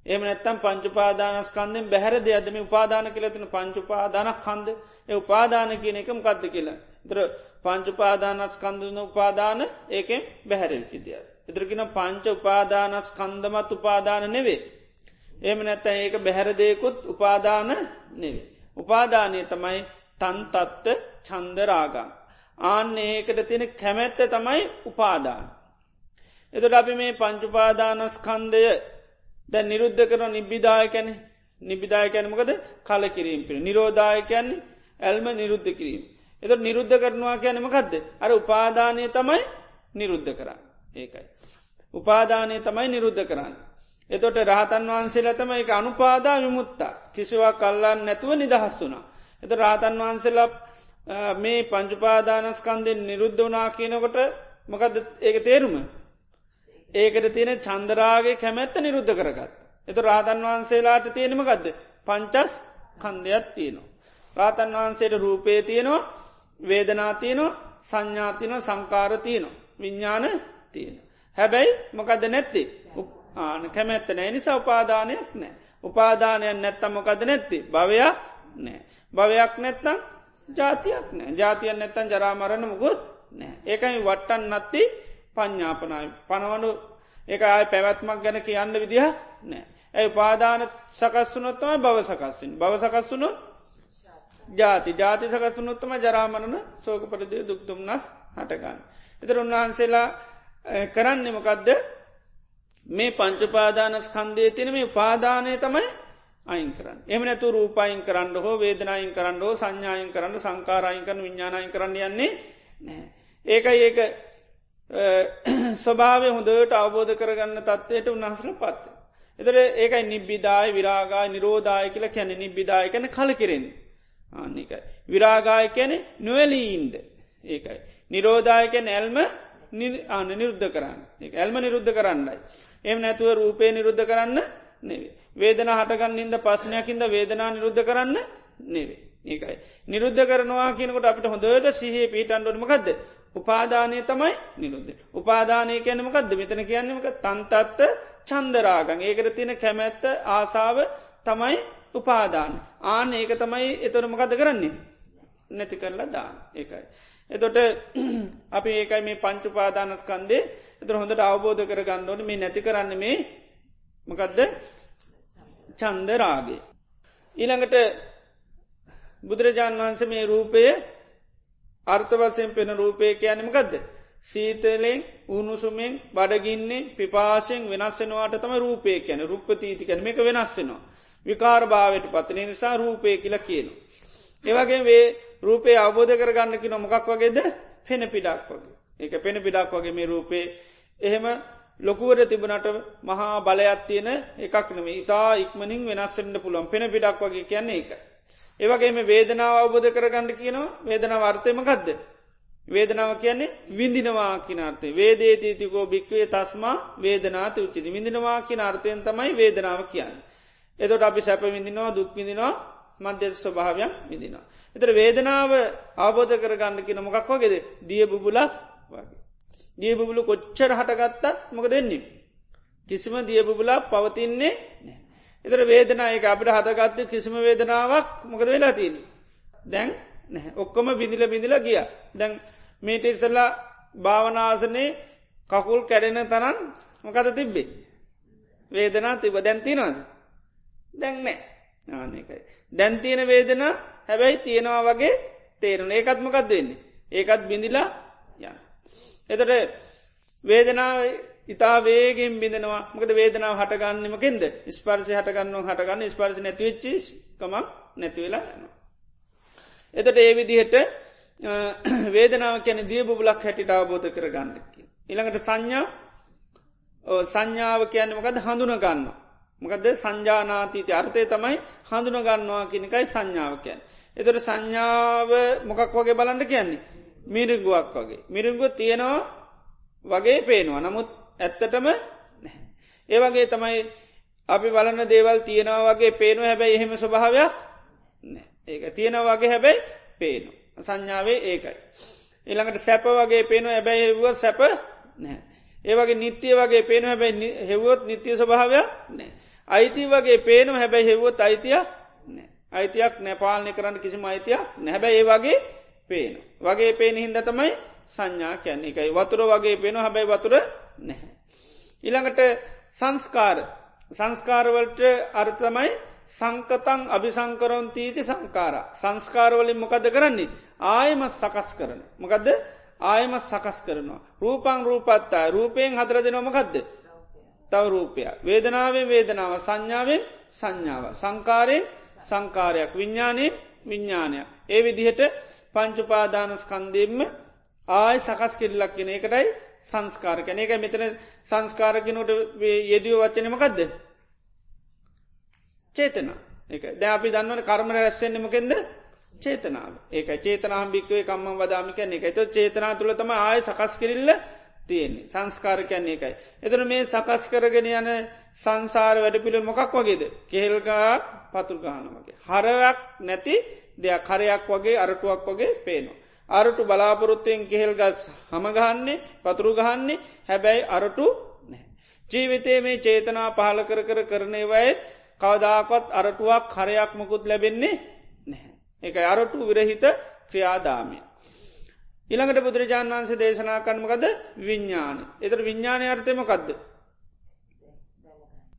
Speaker 1: එම නැත්තම් පංචුපාදානස්කන්දෙන් බැහැර දෙයක්දම උපාදාන කියලතින පංචුපාදානක් කන්ද ඒ උපාදාන කියන එකම කද්ද කියලා. තර පංචුපාදානස්කන්දන උපාදාන ඒකෙන් බැහැරවිචි දෙයක්. එතරකින පංච උපාදානස්කන්දමත් උපාදාන නෙවේ. එම නැත්තැ ඒක බැහැරදයකුත් උපාදාන නෙවේ. උපාදානය තමයි තන්තත්ත චන්දරාගම්. ආන්න ඒකට තියෙන කැමැත්ත තමයි උපාදාන. එතට අපි මේ පංචුපාදානස්කන්දය දැ නිරුද්ධ කරන නිබ්බිදායකැන නිබිදායකැනමකද කල කිරීම පිළ නිරෝධායකයන්නේ ඇල්ම නිරුද්ධ කිරීම. එත නිරුද්ධ කරනවා කියනමකක්ද අර උපාදානය තමයි නිරුද්ධ කරන්න ඒකයි. උපාදානය තමයි නිරුද්ධ කරන්න. එතොට රහතන් වහන්සේලතම එක අනුපාදා විමුත්තා කිසිවා කල්ලන්න නැතුව නිදහස් වුනා. එත රාතන් වහන්සේලා මේ පංචුපාදානස්කන්දෙන් නිරුද්ධ වනා කියනකොට මකද ඒක තේරුම. ඒකට තියෙන චන්දරාගේ කැමැත්ත නිරුද්ධ කරගත්. එත රාතන් වහන්සේලාට තියෙනමකක්ද පංචස් කන්දයක් තියෙනවා. රාතන් වහන්සේට රූපේ තියෙනවා වේදනාතියනවා සංඥාතින සංකාරතියනවා. විඤ්ඥාන තියෙන. හැබැයි මොකද නැත්ති ආන කැමැත්ත නෑ නිසා උපාදානයක් නෑ. උපාදානයක් නැත්තම් මොකද නැත්ති භවයක් නෑ. භවයක් නැත්තම් ජාතියක් නෑ ජාතියන් නැත්තන් ජරාමරණ මුගොත් නෑ. ඒකයි වට්ටන් නත්ති පඤ්ඥාපනයි පනවනු ඒක ආය පැවැත්මක් ගැන කියන්න විදිහ නෑ. ඇයි උපාදාන සකස්සුනොත්තම බව සකස්සින් බව සකස්සුනොත් ජාති ජාති සකත්තුනොත්තම ජරාමරණ සෝක පරදය දුක්තුම්න්නස් හටගන්න. එතර උන්වහන්සේලා කරන්නෙමකදද මේ පංචපාදානස් කන්දේ තින මේ උපාදානය තමයි අයින් කරන්න. එම නැතු රූපයින් කරන්න හෝ වේදනයින් කරන්න හෝ සංඥායින් කරන්න සංකාරයින් කරන විඤ්ඥානයින් කරන්න යන්නේ නෑ. ඒකයි ඒක ස්වභාව හොඳට අවබෝධ කරගන්න තත්වයට උන්හසන පත්ත. එතර ඒකයි නිබ්බිදායි විරාගා නිරෝධය කියල කැන නිබ්බිදාය කැන කල කෙරෙන්නේ. ආනිකයි. විරාගාය කැනෙ නොවැලීන්ද ඒකයි. නිරෝධායකැන ඇල්ම ආන නිරුද්ධ කරන්න ඇල්ම නිරුද්ධ කරන්නයි. එම නැතුව රූපය නිරුද්ධ කරන්න නෙවේ. වේදන හටගන්නින්ද පස්්නයකින්ද වේදනා නිරුද්ධ කරන්න නෙවේ. ඒකයි. නිරුද්ධ කරනවා කියනකොට අපිට හොඳට සිහේ පීටන්ඩොනමකක්ද. උපාදානය තමයි නිරුද්ධ. උපාදානය කියනමකක්ද මෙතන කියන්නමක තන්තත්ත චන්දරාගන් ඒකට තියෙන කැමැත්ත ආසාාව තමයි උපාදාන. ආන ඒක තමයි එතොරමකද කරන්නේ? නැති කරලා දාන. ඒකයි. එතොට අපි ඒකයි මේ පංචුපාදානස්කන්දේ එතර හොඳට අවබෝධ කර ගන්නඩෝන මේ නැති කරන්න මේ මකදද? චන්දරාගේ. ඊළඟට බුදුරජාණන් වහන්ස මේ රූපය අර්ථවසයෙන් පෙන රූපය කියනමකදද. සීතලෙන් උනුසුමෙන් බඩගින්නේ පිපාශයෙන් වෙනස් වෙනවාට තම රූපය කියන රුප්පතීති කැන මේක වෙනස් වෙනවා. විකාර භාවයට පතන නිසා රූපය කියලා කියනු. ඒවගේ වේ රූපය අවබෝධ කරගන්නකි නොමකක් වගේද පෙන පිඩක් වගේ. ඒක පෙන පිඩක් වගේ මේ රූපේ එහෙම ලොකුවට තිබනට මහා බලයක් තියෙන එකක් නෙම ඉතා ඉක්මනින් වෙනස්සෙන්ට පුළුවන් පෙන පිඩක් වගේ කියන්නේ එක. ඒවගේ මේ වේදනාව අවබෝධ කරගන්න කියනවා වේදනාව අර්ථයමකක්ද. වේදනාව කියන්නේ විඳිනවා කිනාර්ථය වේදේතීතිකෝ භික්වේ තස්මා වේදනාත උච්චිති විඳිනවා කියන අර්ථයෙන් තමයි වේදනාව කියන්න. එතොට අපි සැප විඳිනවා දුක් විඳිනවා මධ්‍ය ස්වභාවයක් විදිනවා. එතර වේදනාව ආබෝධ කරගන්න කියන මොකක් වගේද දිය බුබුලක් වගේ. දිය බුබුලු කොච්චර හටගත්තත් මොක දෙන්නේ. කිසිම දිය බුබුලා පවතින්නේ එතර වේදනායක අපට හතගත්ත කිසිම වේදනාවක් මොකද වෙලා තියෙන. දැන් ඔක්කොම බිඳිල බිඳිල ගිය. දැන් මේට ඉස්සල්ලා භාවනාසනේ කකුල් කැඩෙන තරන් මොකද තිබ්බේ. වේදනා තිබ දැන්තිනවාද. දැන්නෑ ආනකයි. දැන්තියන වේදන හැබැයි තියෙනවා වගේ තේරුණ ඒකත්මකක්ද වෙන්නේ. ඒකත් බිඳිලා යන්න. එතට වේදනාව ඉතා වේගෙන් බිඳනවා මකද වේදනාව හටගන්නමකෙන්ද ස්පර්ශය හටගන්න හටගන්න ස්පර්ශ නැතිවෙච්චිකමක් නැතිවෙලා යනවා. එතට ඒ විදිහට වේදනාව කැන දිය බුලක් හැටිට අවබෝධ කර ගන්නකි. ඉළඟට සංඥා සංඥාව කියන්න මකද හඳුන ගන්න. මකද සංජානාතීති අර්ථය තමයි හඳුන ගන්නවා කෙනකයි සංඥාවකයන්. එතට සංඥාව මොකක් වගේ බලන්න කියන්නේ. මිරිගුවක් වගේ. මිරිගුව තියෙනවා වගේ පේනවා. නමුත් ඇත්තටම ඒවගේ තමයි අපි බලන්න දේවල් තියෙනවා වගේ පේනු හැබැයි එහෙම ස්වභාවයක් ඒක තියෙන වගේ හැබැයි පේනු. සංඥාවේ ඒකයි. එළඟට සැප වගේ පේනු හැබැයි හෙවුව සැප නෑ. ඒවගේ නිත්‍යය වගේ පේනු හැබැයි හෙවුවොත් නිත්‍යය ස්වභාවයක් නෑ. අයිති වගේ පේනු හැබැයි හෙවුවොත් අයිතියක් නෑ. අයිතියක් නැපාලනය කරන්න කිසිම අයිතියක් නැහැබැයි ඒ වගේ පේන. වගේ පේන හින්ද තමයි සංඥා කියන්න එකයි වතුර වගේ පේන හැබැයි වතුර නැහැ. ඉළඟට සංස්කාර සංස්කාරවලට අර්ථමයි සංකතං අභිසංකරොන්තීති සංකාර සංස්කාරවලින් මොකද කරන්නේ ආයමත් සකස් කරන. මොකදද ආයමත් සකස් කරනවා. රූපං රූපත්තා රූපයෙන් හදර දෙනොමකක්ද. තව රූපය. වේදනාවෙන් වේදනාව සංඥාවෙන් සංඥාව. සංකාරයෙන් සංකාරයක්. විඤ්ඥානයෙන් විඤ්ඥානයක්. ඒ විදිහට පංචුපාදානස්කන්දෙන්ම ආය සකස් කෙල්ලක් කියෙන එකටයි සංස්කාර කැන එක මෙතන සංස්කාරකනට යෙදිය වච්චනමකක්ද චේතන. එක ද අපි දන්නවන කර්මණ රැස්සෙන්න්නමකෙන්ද චේතනාව. ඒක චේතනාම් භික්වේ කම්ම වදාමික එක ත චේතනා තුළ තම ආය සකස් කිරල්ල තියෙන්නේ සංස්කාර කියන්නේ එකයි. එතන මේ සකස් කරගෙන යන සංසාර වැඩ පිළිල් මොකක් වගේද කෙහෙල්ගා පතුර්ගාන වගේ. හරයක් නැති දෙයක් කරයක් වගේ අරටුවක් වගේ පේනවා. අරටු බලාපොරොත්තයෙන් කෙහෙල් ගස් හමගහන්නේ පතුරු ගහන්නේ හැබැයි අරටු නෑ. ජීවිතේ මේ චේතනා පහල කර කර කරනේ වයත් කවදාකොත් අරටුවක් කරයක් මකුත් ලැබෙන්නේ නැහැ. එක අරටු විරහිත ක්‍රියාදාමය. ඉළඟට බුදුරජාණන් වන්සේ දේශනා කරනමකද විඤ්ඥාන. එතර විඤ්ඥානය අර්ථයමකක්ද.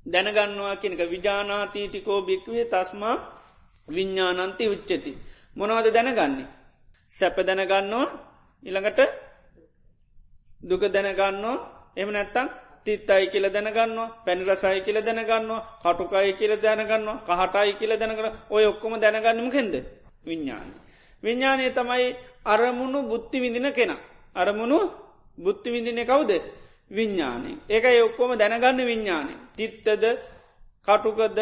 Speaker 1: දැනගන්නවා කියනක විජානාතීටිකෝ භික්වේ තස්මා විඤ්ඥානන්ති උච්චති. මොනවද දැනගන්නේ. සැප දැනගන්නවා ඉළඟට දුක දැනගන්නවා එම නැත්තං තිත්තයි කියල දැනගන්නවා පැනිරසයි කියල දැනගන්නවා කටුකයි කියල දැනගන්නවා කහටයි කියල දැනකර ඔය ඔක්කොම දැනගන්නම කෙන්ද විඤ්ඥාන. විඤ්ඥානය තමයි අරමුණු බුද්ධි විඳින කෙන. අරමුණු බුද්ධි විඳින කවුද විඤ්ඥානය. ඒක ඔක්කොම දැනගන්න විඤ්ඥානය. තිත්තද කටුකද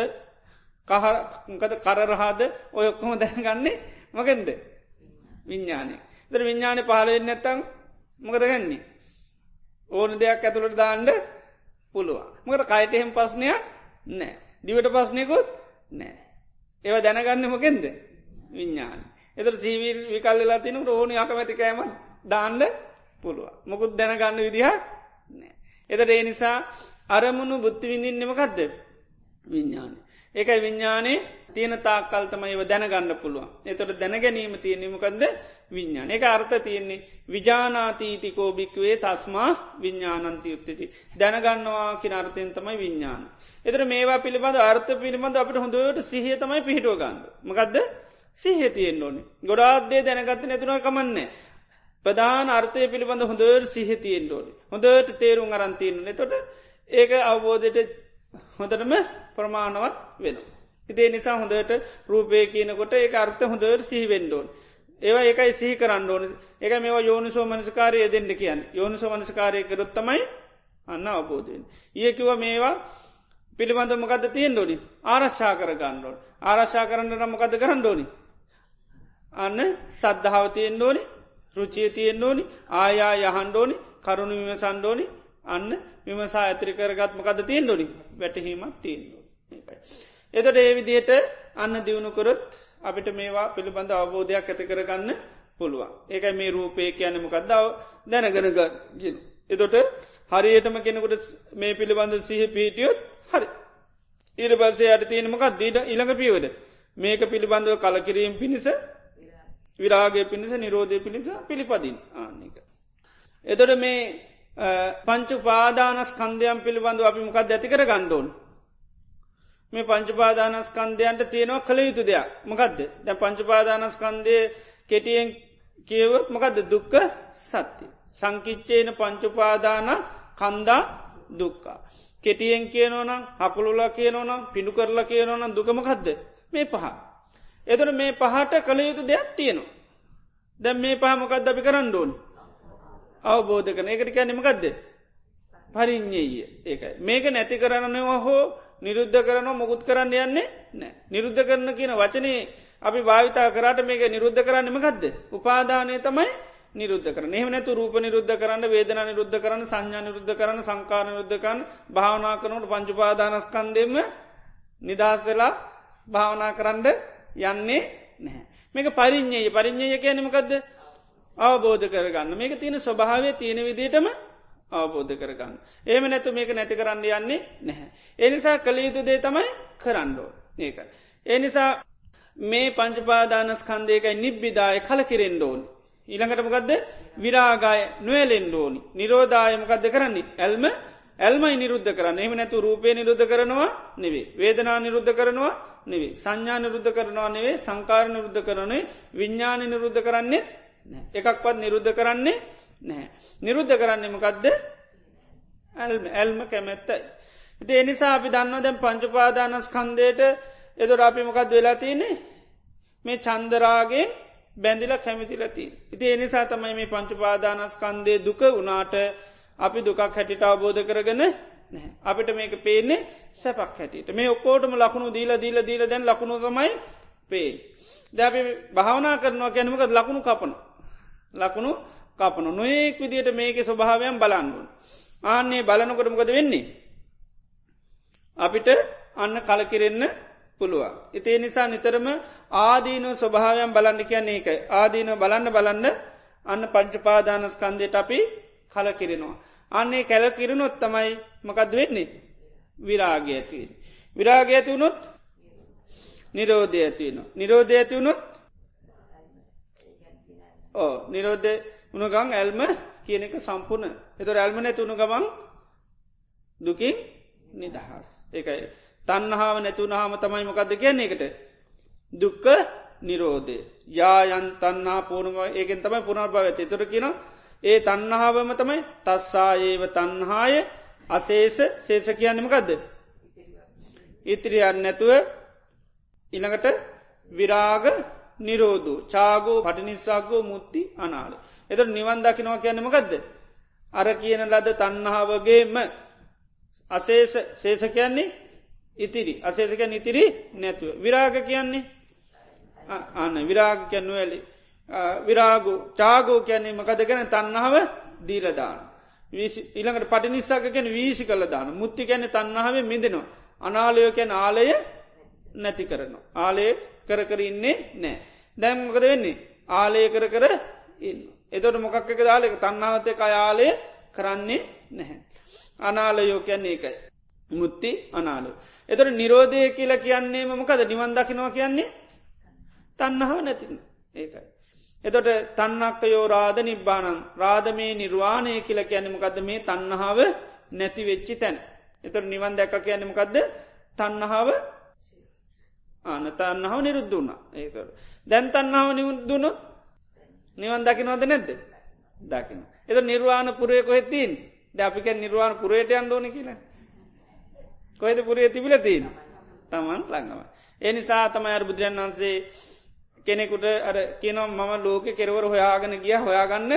Speaker 1: කහකද කරරහාද ඔය ඔක්කොම දැනගන්නේ මකෙන්ද විඤ්ඥානය. දර විඤ්ඥානය පහලවෙන්න නැත්තං මොකද ගන්නේ. ඕන දෙයක් ඇතුළට දාන්ඩ පුළුවන්. මොකද කයිට එහෙම පස්්නයක් නෑ. දිවට පස්්නයකුත් නෑ. ඒව දැනගන්න මොකෙන්ද විඤ්ඥාන. එතර ජීවීල් විකල්ලලා තිනු ඕන යකමැතිකෑම දාන්ඩ පුළුවන්. මොකුත් දැනගන්න විදිහක් නෑ. එතට ඒ නිසා අරමුණු බුද්ධි විඳින්නෙමකක්ද විඤ්ඥානය. ඒකයි විඤ්ඥානයේ තියෙන තාක්කල්තම ඒව දැනගන්න පුළුවන් එතොට දැනගැනීම තියෙනීමකක්ද විඤ්ඥාන එක අර්ථ තියෙන්නේ විජානාතීතිකෝ භික්වේ තස්මා විඤ්ඥානන්ති යුත්තති දැනගන්නවා කින අර්ථයෙන් තමයි විඤ්ඥාන. එතර මේවා පිළිබඳ අර්ථ පිළිබඳ අපට හොඳට සිහිය තමයි පිහිටුව ගන්න. මකදද සිහිය තියෙන් ඕනේ ගොඩාත්දේ දැනගත්ත නැතුන කමන්නේ. ප්‍රධාන අර්ථය පිළිබඳ හොඳර සිහිතියෙන් ඕනි හොඳට තේරුම් අරන්තියන්න තොට ඒක අවබෝධයට හොඳටම ප්‍රමාණවත් වෙනවා. ඉතිේ නිසා හොඳට රූපය කියනකොට ඒ අර්ථ හොඳට සිහිවෙන්ඩෝන්. ඒවා ඒකයි සිහි කරන්න ඕන එක මේවා යෝනිසෝ මනස්කාරය දෙන්න කියන්න යෝනිසෝ මනස්කාරය කරොත්තමයි අන්න අවබෝධයෙන්. ඒකිව මේවා පිළිබඳ මොකද තියෙන් ඩෝනි ආරශ්ා කර ගන්නඩෝන් ආරශ්ා කරන්න නම්මකද කරන්න ඩෝනි. අන්න සද්ධාව තියෙන් ඩෝනි රුචිය තියෙන් ෝනි ආයා යහන්ඩෝනි කරුණු විමසන්ඩෝනි අන්න විමසා ඇතිරි කරගත් මොකද තියෙන් ඩොනි වැටහීමක් තියෙන්. එතට ඒ විදියට අන්න දියුණුකොරොත් අපිට මේවා පිළිබඳ අවබෝධයක් ඇති කරගන්න පුළුවන්. ඒක මේ රූපය කියන මොකක්දාව දැනගෙනග එතොට හරියටම කෙනෙකුට මේ පිළිබඳ සිහ පිහිටියොත් හරි. ඊර පසේ අයට තියෙනමකක් දීට ඉළඟ පියවද මේක පිළිබඳව කලකිරීම පිණිස විරාගේ පිණිස නිරෝධය පිණිස පිළිපදින්. ආනික. එතොට මේ පංචු පාදානස් කන්දයම් පිළිබඳව අපි මොකක් ඇති කර ගණ්ඩෝන් මේ පංචපාදානස්කන්දයන්ට තියෙනවා කළ යුතු දෙයක්. මකදද? දැ පංචපාදානස්කන්දය කෙටියෙන් කියවත් මකද දුක්ක සත්‍ය. සංකිච්චේන පංචුපාදාන කන්දා දුක්කා. කෙටියෙන් කියනවනම් හකුළුලා කියනවනම් පිඩු කරලා කියනවනම් දුකමකක්ද මේ පහ. එතට මේ පහට කළ යුතු දෙයක් තියෙනවා. දැම් මේ පහමකක්ද අපි කරන්න ඕන්? අවබෝධ කන එකට කැනීමකක්ද පරිින්්ඥය ඒකයි. මේක නැති කරන්නනවා හෝ නිරුද්ධ කරනවා මොකුත් කරන්න යන්නේ නෑ නිරුද්ධ කරන කියන වචනේ අපි භාවිතා කරට මේක නිරුද්ධ කරන්නමකක්ද උපාදානය තමයි නිරුද්ධ කරන එහම නැතු රූප නිරුද්ධ කරන්න වේදන නිරුද්ධ කරන්න සංඥා නිරුද්ධ කරන්න සංකාර නිරුද්ධකන් භාවනා කරනට පංචුපාදානස්කන්දෙම නිදහස් වෙලා භාවනා කරන්න යන්නේ නැහැ. මේක පරිින්්ඥය පරිින්්ඥය කියනමකක්ද අවබෝධ කරගන්න මේක තියෙන ස්වභාවය තියෙන විදිටම අවබෝධ කරගන්න. ඒම නැතු මේක නැති කරන්න යන්නේ නැහැ. එනිසා කළයුතු දේ තමයි කරන්නඩෝ ඒක. එනිසා මේ පංචපාදානස්කන්දයකයි නිබ්බිදාය කල කිරෙන්ඩෝන්. ඊළඟටමකක්ද විරාගාය නොවලෙන්ඩෝනි. නිරෝධායමකක්ද කරන්නේ. ඇල්ම ඇල්මයි නිරුද්ධ කරන්න එම නැතු රූපය නිරුද්ධ කරනවා නෙවේ. වේදනා නිරුද්ධ කරනවා නෙවේ. සංඥා නිරුද්ධ කරනවා නෙවේ සංකාර නිරුද්ධ කරනේ විඤ්ඥාන නිරුද්ධ කරන්නේ එකක්වත් නිරුද්ධ කරන්නේ නැහැ. නිරුද්ධ කරන්නමකක්ද ඇල්ම ඇල්ම කැමැත්තයි. ඉති එනිසා අපි දන්න දැම් පංචපාදානස් කන්දයට එදොර අපි මොකක්ද වෙලා තියන්නේ මේ චන්දරාගේ බැඳිල කැමිතිලති. ඉති එනිසා තමයි මේ පංචපාදානස් කන්දේ දුක වනාට අපි දුකක් හැටිට අවබෝධ කරගන අපිට මේක පේන්නේ සැපක් හැටියට මේ ඔක්කෝටම ලකුණු දීල දීල දීල දැන් ලකුණුගමයි පේ. දැපි භාවනා කරනවා කැනමක ලකුණු කපන. ලකුණු කපනු නොයෙක් විදියට මේක ස්වභාවයන් බලන්නුන්. ආන්නේ බලනකොටමකද වෙන්නේ. අපිට අන්න කලකිරෙන්න පුළුවන්. ඉතිේ නිසා නිතරම ආදීන ස්වභාවයන් බලන්න කියන්නේ ඒකයි. ආදීන බලන්න බලන්න අන්න පංචපාදානස්කන්දයට අපි කලකිරෙනවා. අන්නේ කැලකිරනොත් තමයි මකද වෙන්නේ. විරාගය ඇතිවෙන. විරාගය ඇති වුණොත් නිරෝධය ඇතිවනවා. නිරෝධය ඇති වුණොත් ඕ නිරෝධය උනගං ඇල්ම කියන එක සම්පූර්ණ එතොර ඇල්ම නැතුුණු ගමන් දුකින් නිදහස් ඒකයි තන්නහාාව නැතුනහාම තමයි මොකක්ද කියන්නේ එකට දුක්ක නිරෝධය. යායන් තන්නා පූර්ණම ඒකෙන් තමයි පුුණර් භව ඇති තුර කියන ඒ තන්නහාාවම තමයි තස්සා ඒව තන්හාය අසේස සේෂ කියන්නමකක්ද ඉතිරියන්න නැතුව ඉළඟට විරාග නිරෝධූ. චාගෝ පටිනිස්සාගෝ මුත්ති අනාල. එතට නිවන් දකිනවා කියන්නමකක්ද. අර කියන ලද තන්නහාවගේම අසේෂ සේෂ කියන්නේ ඉතිරි අසේෂක නිතිරි නැතුව. විරාග කියන්නේ අන්න විරාග කියන්නුවලි විරාගු චාගෝ කියන්නේ මකද ගැන තන්නහාව දීලදාන. ඉළඟට පටිනිස්සාක ගැන වීසි කළ දාන මුත්ති ගැන තන්නහාව මිදෙනවා. අනාලයෝ කැන ආලය නැති කරනවා. ආලේ කර කර ඉන්නේ නෑ. දැම්මකද වෙන්නේ ආලය කර කර ඉන්න. එතොට මොකක් එක දාලක තන්නාවතය අයාලය කරන්නේ නැහැ. අනාලයෝ කියන්නේ එකයි. මුත්ති අනාලු. එතොට නිරෝධය කියල කියන්නේ මකද නිවන් දකිනවා කියන්නේ තන්නහාව නැතින ඒකයි. එතොට තන්නක්ක යෝ රාධ නිබ්බානං රාධමේ නිර්වාණය කියල කියන්නමකද මේ තන්නහාාව නැති වෙච්චි තැන. එතොට නිවන් දැක්ක කියන්නමකක්ද තන්නහාාව ආන තන්නාව නිරුද්ධ වුණ ඒකට. දැන් තන්නාව නිුද්දුනොත් නිවන් දකිනවද නැද්ද දකින. එත නිර්වාණ පුරේ කොහෙත්තින් ද අපික නිර්වාණ පුරේට අන්ඩෝන කියලා. කොහෙද පුරේ තිබිල තිීන් තමන් ළඟම. ඒ නිසා තමයි අර බුදුරන් වන්සේ කෙනෙකුට අර කියනම් මම ලෝක කෙරවර හොයාගෙන ගිය හොයාගන්න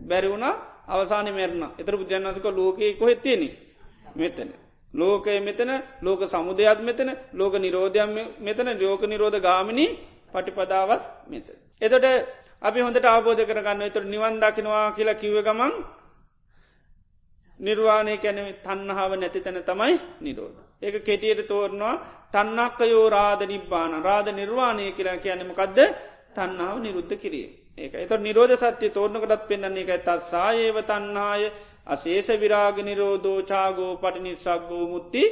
Speaker 1: බැරිවුණ අවසාන මරණ එතර බුදුරන්සක ලෝකයේ කොහෙත්තියෙන මෙතන. ලෝකය මෙතන ලෝක සමුදයක් මෙතන ලෝක නිරෝධයක් මෙතන ලෝක නිරෝධ ගාමිණී පටිපදාවත් මෙත. එතොට අපි හොඳට අවබෝධ කරගන්න එතුර නිවන් දකිනවා කියලා කිව ගමන් නිර්වාණය කැන තන්නහාාව නැති තැන තමයි නිරෝධ. ඒක කෙටියට තෝරනවා තන්නක්ක යෝ රාධ නිබ්බාන. රාධ නිර්වාණය කියලා කියන්නමකක්ද තන්නාව නිරුද්ධ කිරීම. ඒක එත නිරෝධ සත්‍ය තෝරණකටත් පෙන්න්නේ එක තත් සායේව තන්නාය අශේෂ විරාග නිරෝධෝ චාගෝ පටි නිසක්ගෝ මුත්ති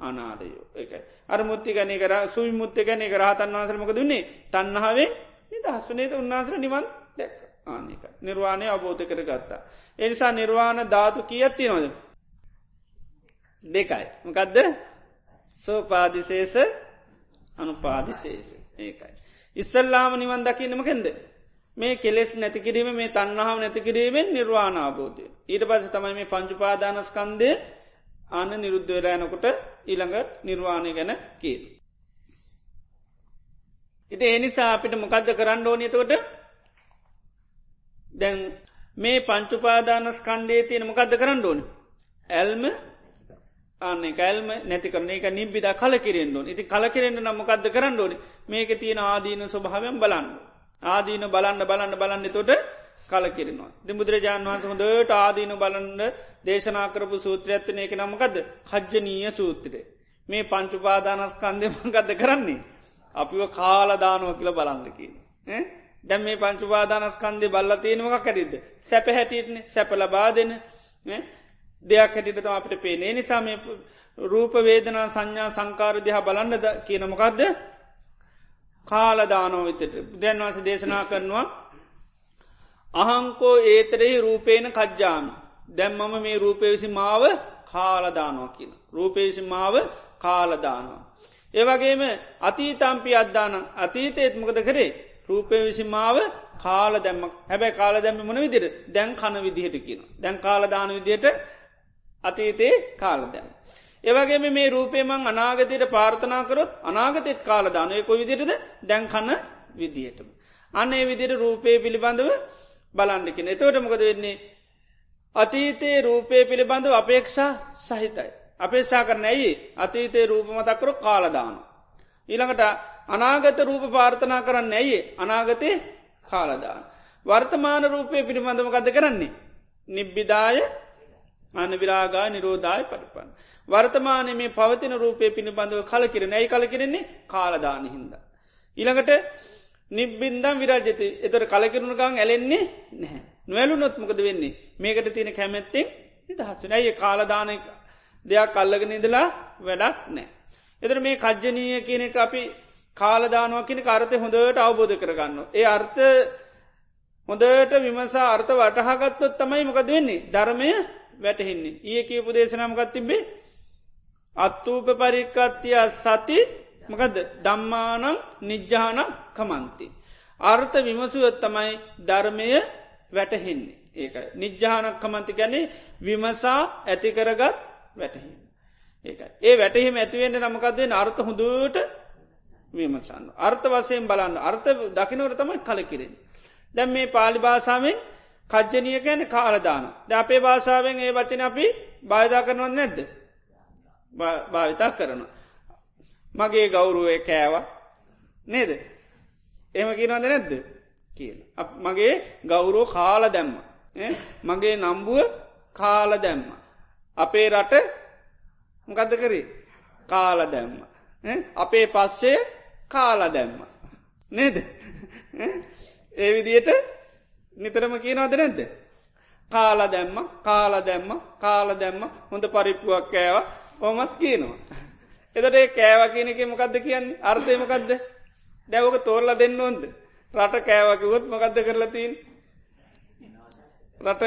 Speaker 1: අනාඩයෝ එකයි. අර මුත්ති ගනය කර සුයි මුත්ත ගැන එක රහතන් වන්සරමක දුන්නේ තන්නහාවේ නිදහස්සනේත උන්නාසර නිවන් දැක් ආනික නිර්වාණය අබෝධ කර ගත්තා. එනිසා නිර්වාණ ධාතු කියත්ති නොද. දෙකයි. මකදද සෝපාදිශේෂ අනුපාදිශේෂ ඒකයි. ඉස්සල්ලාම නිවන් දකින්නම කෙන්ද. මේ කෙලෙස් නැතිකිරීම මේ තන්නහාව නැතිකිරීමෙන් නිර්වාණාබෝධය. ඊට පස තමයි මේ පංචුපාදානස්කන්දය අන්න නිරුද්ධ වෙලායනකොට ඊළඟ නිර්වාණය ගැන කියල්. ඉති එනිසා අපිට මොකක්ද කරන්න ඕනතකොට දැන් මේ පංචුපාදානස්කන්දේ තියෙන මොකක්ද කරන්න ඕන. ඇල්ම අන්න කැල්ම නැති කරන එක නිබ්බිද කල කිරෙන්ඩුවන් ඉති කලකිරෙන්ට නම්මකක්ද කරන්න ඕන මේක තියෙන ආදීන ස්වභාවයෙන් බලන්න. ආදීන බලන්න බලන්න බලන්න තොට කලකිරෙනවා. ති බුදුරජාණන් වහන්ස හොදට ආදීන බලන්න දේශනාකරපු සූත්‍ර ඇත්තන එක නමකද කජ්ජනීය සූත්‍රය. මේ පංචුපාදානස්කන්දමකද කරන්නේ. අපිව කාලදානුව කියල බලන්නකි. දැම් මේ පංචුපාදානස්කන්දය බල්ල තියෙනමක් කැරිද. සැප හැටියටන සැප ලබා දෙන දෙයක් හැටිට තම අපට පේනේ නිසා මේ රූප වේදනා සංඥා සංකාරදිහ බලන්නද කියනමකක්ද කාලදානෝ විතට බුදුන් වස දේශනා කරනවා අහංකෝ ඒතරෙහි රූපේන කජ්ජාම. දැම්මම මේ රූපය විසි මාව කාලදානෝ කියන. රූපේසි මාව කාලදානවා. ඒවගේම අතීතම්පි අද්දාන. අතීතයත් මොකද කරේ? රූපය විසි මාව කාල දැම්ම හැබැ කාල දැම්ම මොන විදිර දැන් කන විදිහට කියන. දැන් කාලදාන විදියට අතීතයේ කාල දැම්. ඒවගේම මේ රූපේමං අනාගතයට පාර්ථනා කරොත් අනාගතෙත් කාලදානය කො විදිරද දැන් කන්න විදිහටම. අන්න ඒ විදිර රූපය පිළිබඳව බලන්ඩකින එතවට මොකද වෙන්නේ. අතීතයේ රූපය පිළිබඳව අපේක්ෂා සහිතයි. අපේක්ෂා කරන ඇයි අතීතයේ රූපමතක්කරු කාලදාන. ඊළඟට අනාගත රූප පාර්ථනා කරන්න ඇයි අනාගතය කාලදාන. වර්තමාන රූපය පිළිබඳව ගද කරන්නේ. නිබ්බිදාය අන විරාගා නිරෝධාය පටිපන්න. වර්තමානය මේ පවතින රූපය පිළිබඳව කලකිර නැයි කලකිරෙන්නේ කාලදාන හින්ද. ඉළඟට නිබ්බින්දම් විරාජති එතර කලකිරුණු ගං ඇලෙන්නේ නැහැ. නොවැලු නොත්මකද වෙන්නේ මේකට තියෙන කැමැත්තෙන් නිදහස්සන ඇය කාලදාන දෙයක් කල්ලගෙන ඉදලා වැඩක් නෑ. එතර මේ කජ්ජනීය කියන එක අපි කාලදානුවක් කියන කාරතය හොඳට අවබෝධ කරගන්න. ඒ අර්ථ හොඳට විමසා අර්ථ වටහාගත්තොත් තමයි මොකද වෙන්නේ ධර්මය වැටහින්නේ. ඒ කියපු දේශනමකත් තිබේ අත්තූප පරික්කත්තිය සති මකද දම්මානං නිජ්ජානක් කමන්ති. අර්ථ විමසුවත් තමයි ධර්මය වැටහෙන්නේ. ඒක නිජ්ජානක් කමන්ති ගැනේ විමසා ඇතිකරගත් වැටහින්න. ඒක ඒ වැටහිම ඇතිවෙන්න නමකක්දේ අර්ථ හොඳට විමසන්න. අර්ථ වසයෙන් බලන්න අර්ථ දකිනවට තමයි කලකිරෙන්. දැම් මේ පාලි භාසාාවෙන් කජ්ජනය ගැන කාලදාන. ද අපේ භාෂාවෙන් ඒ වචන අපි බාධා කරනවත් නැද්ද. භාවිතා කරනවා. මගේ ගෞරුවය කෑව නේද. එම කියනවද නැද්ද කියන. මගේ ගෞරෝ කාල දැම්ම. මගේ නම්බුව කාල දැම්ම. අපේ රට මොකද කරේ කාල දැම්ම. අපේ පස්සේ කාල දැම්ම. නේද. ඒ විදියට නිතරම කියනවද නැද්ද. කාල දැම්ම කාල දැම්ම කාල දැම්ම හොඳ පරිප්පුුවක් කෑව ඕමත් කියනවා. එතට ඒ කෑව කියනක මොකක්ද කියන්නේ? අර්ථයමකක්ද දැවක තෝරලා දෙන්න ඕොන්ද? රට කෑවකිවොත් මොකක්ද කරලතින් රට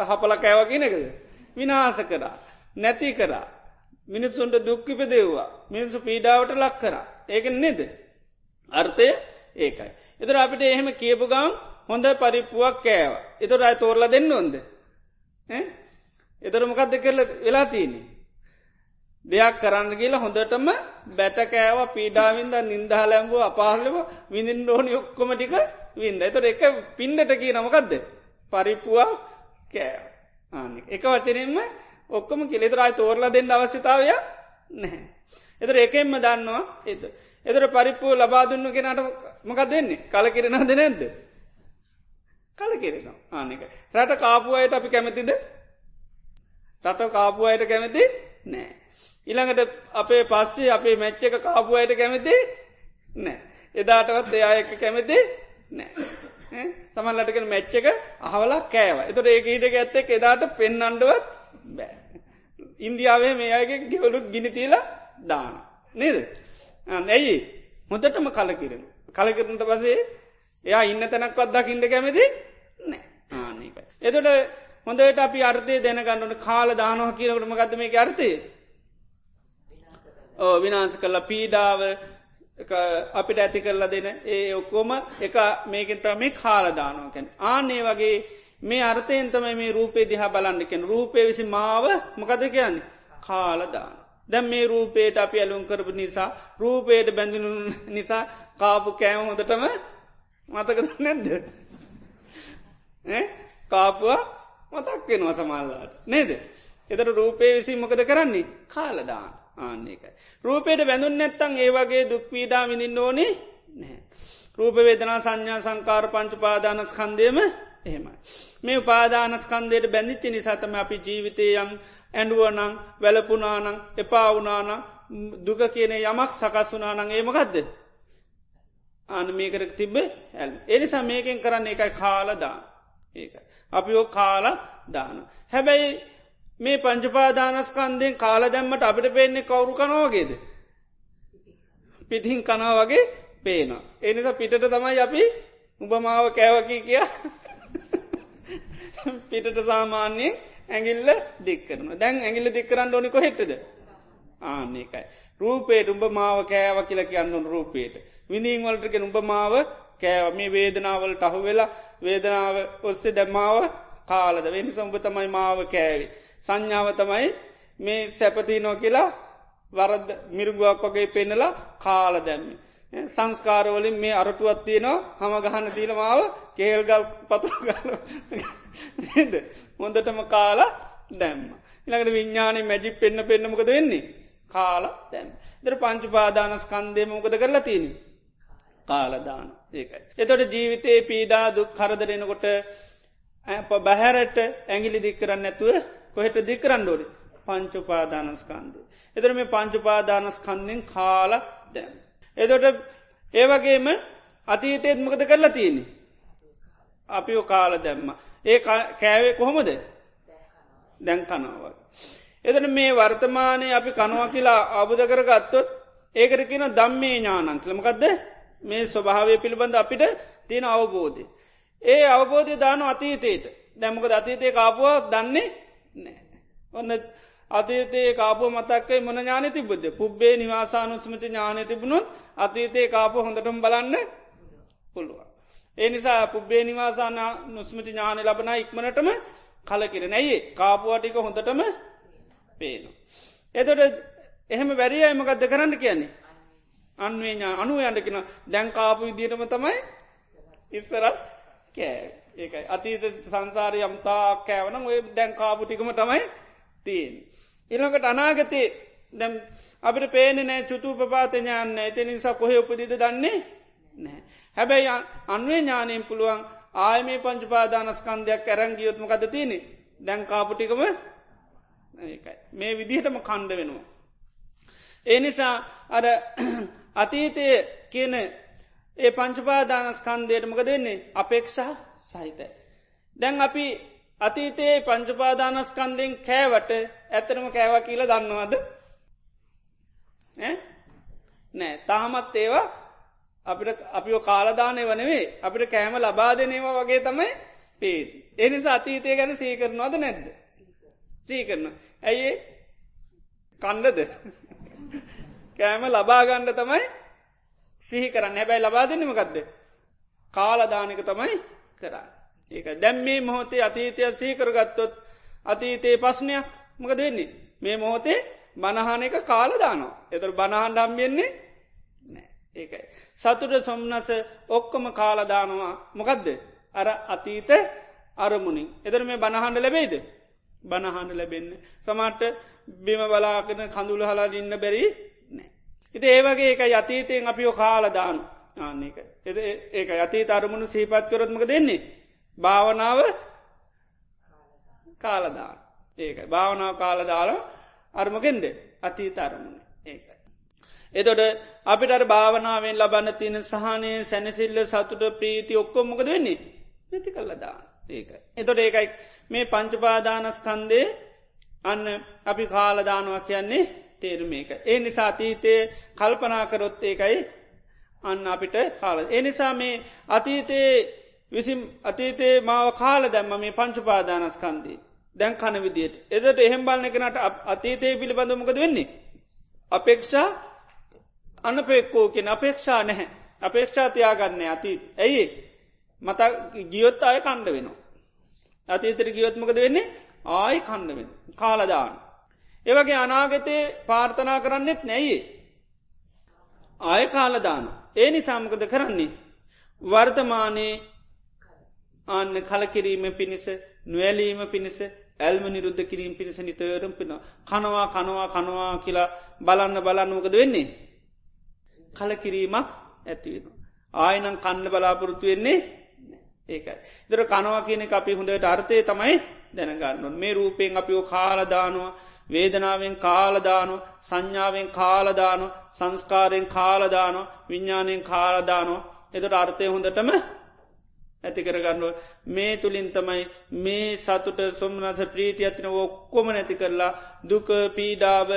Speaker 1: හපල කෑව කියනකද විනාස කරා නැති කරා. මිනිස්සුන්ට දුක්කිප දෙව්වා. මිනිසු පීඩාවට ලක් කරා. ඒක නෙද? අර්ථය ඒකයි. එතර අපිට එහෙම කියපු ගම් හොඳ පරිප්පුුවක් කෑව. එතොට අයි තෝරලා දෙන්න ඕොන්ද? එතර මොකක්ද කරල වෙලා තියන්නේ? දෙයක් කරන්න කියලා හොඳටම බැට කෑව පීඩාවින්ද නින්දා ලැම්බුව අපහලව විඳින් ඕනි ඔක්කොම ටික වින්ද. එතොට එක පින්ඩට කිය නමකක්ද පරිප්පුවා කෑ එක වචනෙන්ම ඔක්කොම කෙළෙතරයි තෝරලා දෙන්න අවශ්‍යතාවය නැහැ. එතර එකෙන්ම දන්නවා එත. එතර පරිප්පු ලබාදුන්න කෙනට මොකක් දෙන්නේ කල කිරෙනද නැද්ද. කල කිරෙනවා ආනක. රට කාපුුවයට අපි කැමතිද රට කාපුුවයට කැමති නෑ. ඉළඟට අපේ පස්සේ අපේ මැච්ච එක කාපුුවයට කැමති නෑ. එදාටවත් එයා එක කැමති නෑ. සමල්ලටක මැච්ච එක අහවලා කෑව එතට ඒක හිට ඇත්තෙක් එදාට පෙන් අන්ඩුවත් බෑ. ඉන්දියාවේ මේ අයගේ ගෙවලුත් ගිනිතිීලා දාන. නේද. ඇයි හොඳටම කලකිරෙන. කලකිරනට පසේ එයා ඉන්න තැනක්වත් දකිින්ට කැමති නෑ ආනක. එතොට හොඳට අපි අර්ථය දැනගන්නට කාල දානහ කියනකට මගත්ම එක අර්ථය. ඕ විනාංශ කල්ලා පීඩාව අපිට ඇති කරලා දෙන ඒ ඔක්කෝම එක මේකෙන් තමයි කාලදානෝකැන. ආනේ වගේ මේ අර්ථයෙන් තමයි මේ රූපේ දිහා බලන්නකෙන රූපය විසි මාව මොකද කියන්නේ කාලදාන. දැම් මේ රූපේට අපි ඇලුම් කරපු නිසා රූපේට බැඳනු නිසා කාපු කෑම හොඳටම මතකද නැද්ද. කාපුවා මතක් වෙනවා සමල්ලාට නේද. එතට රූපේ විසි මොකද කරන්නේ කාලදාන. ආන්නේකයි. රූපයට බැඳුන් නැත්තං ඒවගේ දුක්වීඩා විඳින්න ඕනේ නැහැ. රූප වේදනා සංඥා සංකාර පංචු පාදානස්කන්දයම එහෙමයි. මේ උපාදානස්කන්දයට බැඳිච්චි නිසාතම අපි ජීවිතයම් ඇඩුවනං වැලපුනානං එපාවුනාන දුක කියන යමක් සකස් වනානං ඒමගදද. ආන මේකරක් තිබ්බ ඇල්. එනිසා මේකෙන් කරන්න එකයි කාලදා ඒක. අපි ඕ කාල දාන. හැබැයි මේ පංචපාදානස්කන්දයෙන් කාල දැම්මට අපිට පේන්නේ කවුරු කනවාගේද. පිටිහින් කනා වගේ පේනවා. එනිසා පිටට තමයි අපි උබමාව කෑවකි කිය පිටට සාමාන්‍යයෙන් ඇගිල්ල දික්කරන දැන් ඇගිල්ල දික්කරන්න ඕනිකො හෙටද ආන්නේකයි. රූපේට උඹ මාව කෑව කියල කියන්නු රූපේට. විඳීන් වලටක උඹ මාව කෑව මේ වේදනාවලට අහු වෙලා වේදනාව ඔස්සේ දැම්මාව කාලද වෙනි සම්ඹ තමයි මාව කෑවි. සංඥාව තමයි මේ සැපතිනෝ කියලා වරද මිරුගුවක් වගේ පෙන්නලා කාල දැම්මි. සංස්කාරවලින් මේ අරටුවත් තියනවා හම ගහන්න තිීනමාව කේල්ගල් පතුරගල නද හොඳටම කාලා දැම්ම. ඉළඟට විඤ්ඥානය මැජි පෙන්න්න පෙන්නමකද වෙන්නේ කාලා දැම්. දර පංචුපාදානස්කන්දය මොකද කරලා තියනි. කාලදාන ඒකයි. එතොට ජීවිතයේ පීඩා දුක් කරදරෙනකොට බැහැරට ඇගිලි දික්කරන්න ඇතුව කොහෙට දිකරන්නඩෝරි පංචුපාදානස්කන්දය. එතර මේ පංචුපාදානස්කන්දෙන් කාල දැම්. එදොට ඒවගේම අතීතයත් මොකද කරලා තියන්නේ. අපි කාල දැම්ම. ඒ කෑවේ කොහොමද දැන් කනාවක්. එදන මේ වර්තමානය අපි කනවා කියලා අබුද කර ගත්තොත් ඒකට කියන දම්මේ ඥානන් කළමකක්ද මේ ස්වභාවය පිළිබඳ අපිට තියෙන අවබෝධය. ඒ අවබෝධය දාන අතීතයට දැමකද අතීතය කාපුවා දන්නේ නෑ. ඔන්න අතීතයේ කාපුව මතක්කයි මොන ඥාන තිබුද පුබ්බේ නිවාසානුස්මති ඥානය තිබුණුත් අතීතයේ කාපු හොඳටම බලන්න පුළුවන්. ඒ නිසා පුබ්බේ නිවාසාන නුස්මති ඥානය ලබන ඉක්මනටම කලකිර නැයි කාපුවාටික හොඳටම පේනු. එතොට එහෙම වැරිය එමකක්ද කරන්න කියන්නේ. අන්වේ ඥා අනුව යන්ටකින දැන්කාපු විදිටම තමයි ඉස්සරත් කෑ ඒකයි අතීත සංසාරය යම්තා කෑවන ඔය දැන්කාපුටිකම තමයි තියෙන්. ඉළඟට අනාගතේ දැම් අපිට පේන නෑ චුතු පපාතඥාන්න ඇති නිසා කොහෙ උපදිද දන්නේ නෑ. හැබැයි අන්වේ ඥානයෙන් පුළුවන් ආය මේ පංචුපාදානස්කන්දයක් ඇරංගියයොත්ම කද තියනෙ දැන්කාපුටිකම මේ විදිහටම කණ්ඩ වෙනවා. ඒ නිසා අර අතීතය කියන ඒ පංචපාදානස්කන්දයට මක දෙන්නේ අපේක්ෂා සහිතයි. දැන් අපි අතීතයේ පංචපාදානස්කන්දෙන් කෑවට ඇතරම කෑව කියල දන්නවද? නෑ. තාමත් ඒවා අපිට අපිෝ කාලදානය වනවේ අපිට කෑම ලබා දෙනේවා වගේ තමයි පේ එනිසා අතීතය ගැන සීකරනවාද නැද්ද? සීකරන ඇයි කණ්ඩද? කෑම ලබාගණ්ඩ තමයි සිහි කරන්න. හැබැයි ලබා දෙන්නමකක්ද කාලදානක තමයි කරන්න. ඒක. දැම් මේ මොහොතේ අතීතය සීකරගත්තොත් අතීතයේ පස්්නයක් මක දෙන්නේ මේ මොහොතේ බණහානක කාලදානවා එතර බණහන් ඩම්බෙන්නේ නෑ ඒකයි. සතුට සොම්නස ඔක්කොම කාලදානවා මොකදද? අර අතීත අරමුණින්. එතර මේ බණහන්ඩ ලැබෙයිද? බණහන්ඩ ලැබෙන්න සමට බිම බලාගෙන කඳුල හලා ඉන්න බැරි නෑ ඉති ඒවගේ එක යතීතයෙන් අපිෝ කාලදාන ආන්නේක එ ඒක. අතීත අරමුණු සීපත් කරොත්මක දෙන්නේ භාවනාව කාලදාන ඒක භාවනාව කාලදාලා අර්මගෙන්ද අතීත අරමුණ ඒකයි. එතොට අපිට භාවනාවෙන් ලබන්න තියෙන සහනය සැනසිල්ල සතුට ප්‍රීති ඔක්කොමොකද වෙන්නේ නැති කල්ලදා ඒක. එතොට ඒකයි මේ පංචපාදානස්කන්දේ අන්න අපි කාලදානවා කියන්නේ තේරුම ඒක. ඒ නිසා අතීතයේ කල්පනාකරොත් ඒකයි අන්න අපිට කාල. එනිසා මේ අතීතයේ විසිම් අතීතයේ මාව කාල දැම්ම මේ පංචුපාදානස්කන්දී. දැන් කන විදියට. එදට එහෙම් බලන කෙනට අතීතයේ පිළිබඳමකද වෙන්නේ. අපේක්ෂා අනපෙක්කෝ කියෙන අපේක්ෂා නැහැ. අපේක්ෂා තියාගන්න අතීත. ඇයි මත ගියොත් අය කණ්ඩ වෙනවා. අතීතර ගියොත්මකද වෙන්නේ ආයි කණ්ඩ වෙන. කාලදාන. ඒවගේ අනාගතයේ පාර්ථනා කරන්නෙත් නැයි. ආය කාලදාන. ඒ නිසාමකද කරන්නේ. වර්තමානයේ අන්න කලකිරීම පිණිස නොවැලීම පිණිස ඇල්ම නිරුද්ධ කිරීම පිණිස නිතරම් පින කනවා කනවා කනවා කියලා බලන්න බලන්නමකද වෙන්නේ? කලකිරීමක් ඇතිවෙන. ආයනං කන්න බලාපොරොත්තු වෙන්නේ ඒකයි. දර කනවා කියන අපි හොඳට අර්ථය තමයි දැනගන්න මේ රූපයෙන් අපිෝ කාලදානවා වේදනාවෙන් කාලදානො සංඥාවෙන් කාලදානො සංස්කාරයෙන් කාලදානො විඤ්ඥානයෙන් කාලදානො එතට අර්ථය හොඳටම ඇති කරගන්නුව මේ තුළින් තමයි මේ සතුට සොම්නස ප්‍රීති ඇතින ඔක්කොම නැති කරලා දුක පීඩාව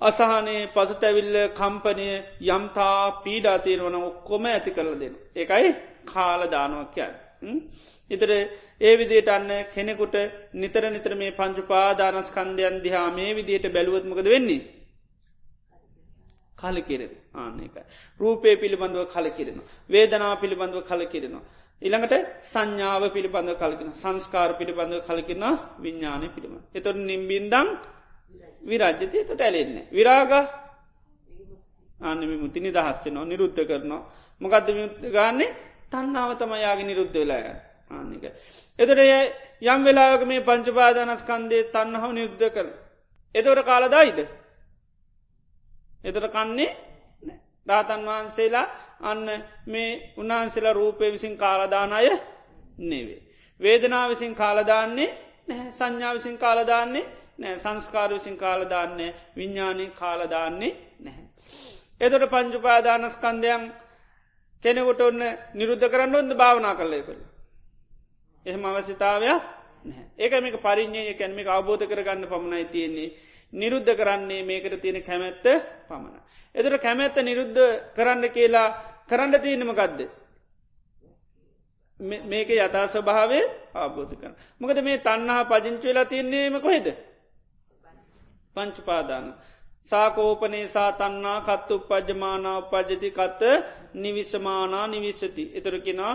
Speaker 1: අසාහනේ පසුතැවිල්ල කම්පනය යම්තා පීඩාතීරවන ඔක්කොම ඇති කරල දෙන්න. ඒකයි කාලදානුවක් කියන්න. ඉතර ඒ විදියට අන්න කෙනෙකුට නිතර නිතර මේ පංචුපාදානස්කන්දයන් දිහා මේ විදියට බැලුවත්මකද වෙන්නේ. කලකිරෙන ආනක. රූපේ පිළිබඳව කලකිරෙන. වේදනා පිළිබඳව කලකිරෙනවා. ඉළඟට සංඥාව පිළිබඳ කලකින සංස්කාර පිළිබඳව කලකින විඤ්ඥානය පිළිබඳ. එතොට නිම්බින්දං විරජ්‍යතය තොට ඇලෙන්න. විරාග අන්නම මුති නිදහස් වෙනවා නිරුද්ධ කරනවා. මොකක්ද ගන්නේ තන්නාව තමයාගේ නිරුද්ධ වෙලාය ආනික. එතට යම් වෙලාක මේ පංචපාදානස්කන්දේ තන්නහව නිරුද්ධ කර. එතවට කාලදායිද. එතට කන්නේ රාතන් වහන්සේලා අන්න මේ උන්වහන්සේලා රූපය විසින් කාලදානය නෙවේ. වේදනා විසින් කාලදාන්නේ නැහැ සංඥා විසින් කාලදාන්නේ නෑ සංස්කාර විසින් කාලදාන්නේ විඤ්ඥානය කාලදාන්නේ නැහැ. එතොට පංචුපාදානස්කන්දයන් කෙනෙකුට ඔන්න නිරුද්ධ කරන්න ඔොද භාවනා කරලයකළ. එහෙම අවශ්‍යතාවයක් ඒක මේක පරිින්්ඥය කැන්මික අවබෝධ කරගන්න පමණයි තියෙන්නේ නිරුද්ධ කරන්නේ මේකට තියෙන කැමැත්ත පමණ. එතර කැමැත්ත නිරුද්ධ කරන්න කියලා කරන්න තියෙනම ගදද. මේක යථා ස්වභාවය ආබෝධ කරන. මොකද මේ තන්නහා පජංචි වෙලා තියන්නේම කොහෙද. පංචුපාදාන. සාකෝපනේ සාතන්නා කත්තු උපජමානා උපජති කත්ත නිවිසමානා නිවිසති. එතරකෙනා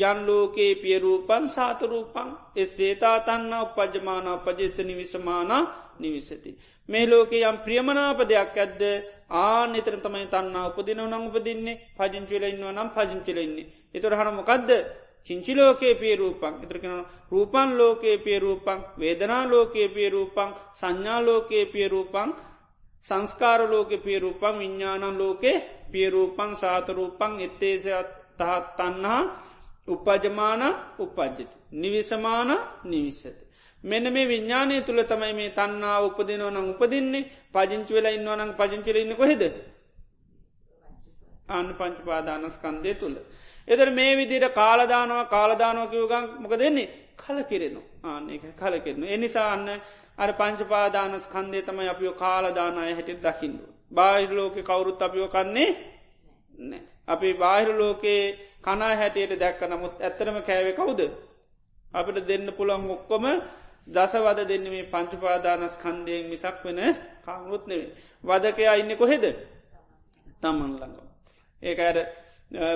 Speaker 1: යන් ලෝකයේ පියරූපන් සාතරූපන් එස්සේතා තන්නා උපජමානා පජත නිවිසමානා නිවිසති. මේ ලෝකේ යම් ප්‍රියමනාප දෙයක් ඇද්ද ආන එතර තමයි තන්නා උපදිනව නං උපදින්නේ පජංචිල ඉන්නව නම් පජංචිලඉන්නේ. එතුර හනමකක්ද චිංචිලෝකයේ පියරූපන් එතරකෙන රූපන් ලෝකයේ පියරූපන් වේදනා ලෝකයේ පියරූපන් සංඥාලෝකයේ පියරූපන් සංස්කාරලෝක පියරූපන් විඤ්ඥානන් ලෝකේ පියරූපන් සාතරූපන් එත්තේසත් තහත් තන්නා උපජමාන උපජ්ජති. නිවිසමාන නිවිස්සති. මෙන මේ විඤ්ඥානය තුළ තමයි මේ තන්නා උපදිනවන උපදින්නේ පජංචි වෙලා ඉන්නවනං පජංචිල ඉන්න කොහෙද අන්න පංචපාදානස්කන්දය තුළ. එදර මේ විදිට කාලදානවා කාලදානෝකිවගන් මොක දෙන්නේ කලකිරෙනු ආන එක කලකිරෙනු. එනිසාන්න අර පංචපාදානස් කන්දේ තමයි අපිෝ කාලදානය හැටිට දකිින්ඩු. බාහිර ලෝක කවුරුත් අපිෝ කන්නේ නෑ. අපි බාහිර ලෝකයේ කනා හැටියට දැක්ක නමුත් ඇත්තරම කෑවේ කවුද. අපිට දෙන්න පුළන් ඔක්කොම දසවද දෙන්න මේ පංචපාදානස් කන්දයෙන් මිසක් වෙන කවුරුත් නෙවේ. වදකයා ඉන්න කොහෙද තමන් ළඟ. ඒක අර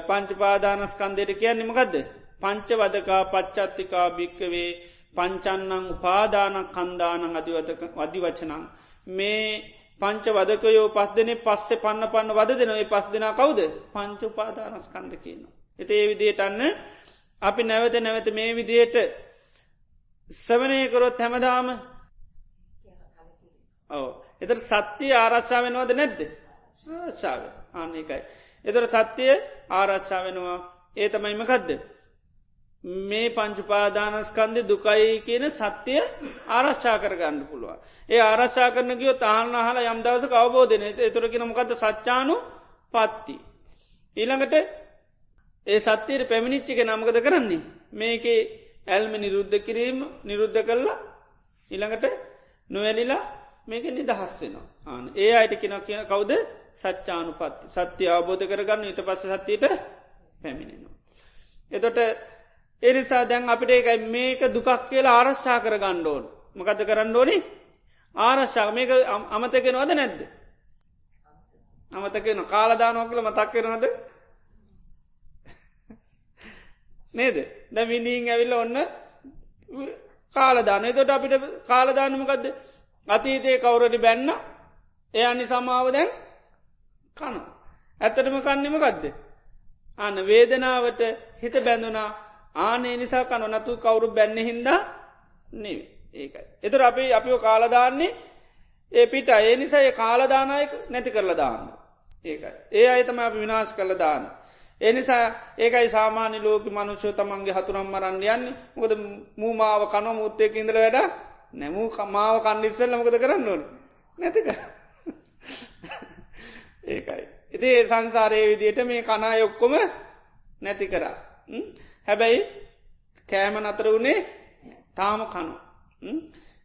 Speaker 1: පංචපාදානස්කන්දයට කියන්නේමකදද. පංච වදකා පච්චත්තිකා භික්කවේ පංචන්නං උපාදානක් කන්දානං අධිවචනං මේ පංච වදකයෝ පස් දෙනේ පස්සෙ පන්න පන්න වද දෙනවේ පස් දෙනා කවුද පංච උපාදානස්කන්ද කියන. එත ඒ විදියට අන්න අපි නැවත නැවත මේ විදියට සවනයකරොත් හැමදාම ඕ එතර සත්‍යය ආරක්ෂාවෙනවද නැද්ද ආරක්ෂාව ආන්න එකයි. එතර සත්‍යය ආරක්ෂා වෙනවා ඒ තමයිමකදද. මේ පංචුපාදානස්කන්ද දුකයි කියන සත්‍යය ආරශ්ා කරගන්න පුළුවන්. ඒ ආරශ්ා කරන ගියෝ තාහන්න හල යම්දවස අවබෝධන එතුරකින මොකද සච්චානු පත්ති. ඊළඟට ඒ සත්‍යයට පැමිණිච්චික නමකද කරන්නේ. මේක ඇල්ම නිරුද්ධ කිරීම නිරුද්ධ කරලා ඉළඟට නොවැලිලා මේක නිදහස් වෙනවා. ආන ඒ අයට කියෙන කියන කවුද? සච්චානු පත්ති සත්‍ය අවබෝධ කරගන්න ඊට පස්ස සත්‍යයට පැමිණෙනවා. එතොට එනිසා දැන් අපිට එකයි මේක දුකක් කියලා ආරශ්ා කර ගණ්ඩෝන් මකද කරන්න ඕනි? ආරශ්ා මේක අමතකෙනවද නැද්ද? අමතකෙන කාලදානෝ කියල මතක් කරනද නේද? ද විඳීන් ඇවිල්ල ඔන්න කාලදාන තොට අපිට කාලදානමකක්ද අතීතයේ කවුරටි බැන්න එය අනි සමාව දැන් කන ඇත්තටම කන්නෙම ගදද අන්න වේදනාවට හිත බැඳුනා ආනේ නිසා කන නතු කවුරු බැන්න හින්ද නෙවේ ඒකයි. එතුර අපි අපිෝ කාලදාන්නේ ඒ පිට ඒ නිසා ඒ කාලදානායක නැති කරලා දාන්න. ඒකයි. ඒ අයතම අපි විනාශ කළ දාන්න. එනිසා ඒකයි සාමාන්‍ය ලෝක මනුෂ්‍යය තමන්ගේ හතුරම් මරන්න යන්නේ මොකද මූමාව කන මුත්තයක ඉඳල වැඩ නැමූ කමාව කන්නිස්සල්ල මොකද කරන්න ඕන නැතික ඒකයි. ඉතිේ සංසාරය විදියට මේ කනා යොක්කොම නැති කරා. හැබැයි කෑම නතර වුණේ තාම කනු.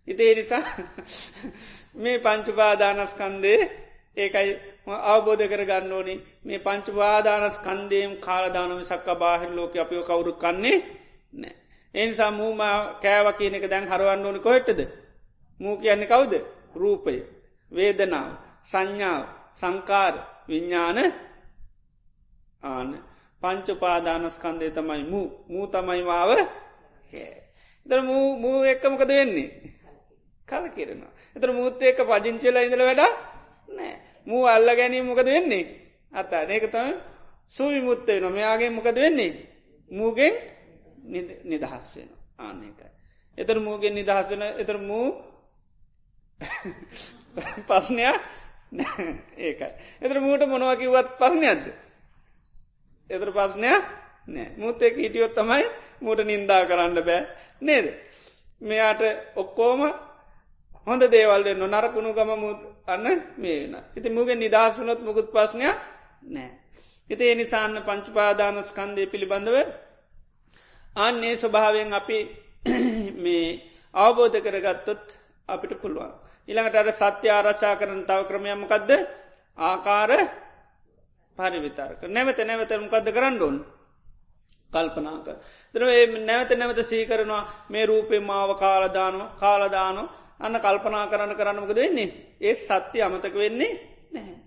Speaker 1: ඉතේ නිසා මේ පංචුපාදානස්කන්දේ ඒකයි අවබෝධ කර ගන්න ඕනි. මේ පංචුපාදානස් කන්දේම් කාලදානම සක්ක බාහිර ලෝක අපිෝ කවුරු කන්නේ නෑ. එනිසා මූම කෑව කියන එක දැන් හරවන්න ඕනි කොහෙටද. මූ කියන්නේ කවුද? රූපය වේදනාව සංඥාව සංකාර විඤ්ඥාන ආන. පංචපාදානස්කන්දය තමයි මූ. මූ තමයි මාව එතර මූ මූ එක්කමකද වෙන්නේ? කල කිරෙන එතර මුූත් ඒක පජංචල ඉඳල වැඩ නෑ මූ අල්ල ගැනීම මොකද වෙන්නේ? අත්තා ඒක තම සූවි මුත්තේ නො මෙයාගේ මොකද වෙන්නේ? මූගෙන් නිදහස් වෙන ආනකයි එතර මූගෙන් නිදහස් වෙන එතර මූ පස්නයක් ඒකයි. එතර මූට මොනවකිවත් පස්නයක්ද එතර පස්නයක් නෑ. මුත්තෙක් හිටියොත් තමයි මූට නින්දා කරන්න බෑ. නේද. මෙයාට ඔක්කෝම හොඳ දේවල්න්න නරකුණු ගම මුත් අන්න මේ වෙන. ඉති මුගෙන් නිදහසුනොත් මුකුත් පස්්නයක් නෑ. ඉති එනිසාන්න පංචුපාදානස්කන්දය පිළිබඳව අන්නේ ස්වභාවයෙන් අපි මේ අවබෝධ කරගත්තොත් අපිට පුළුවන්. ඉළඟට අර සත්‍ය ආරචා කරන තව ක්‍රමයමකක්ද ආකාර පරිවිතාරක. නැවත නැවත මොකක්ද කරන්න ඕන්? කල්පනාක දර නැවත නැවත සීකරනවා. මේ රූපේ මාව කාලදානෝ කාලදානෝ අන්න කල්පනා කරන්න කරන්නමකද වෙන්නේ? ඒ සත්‍ය අමතක වෙන්නේ නැහැ.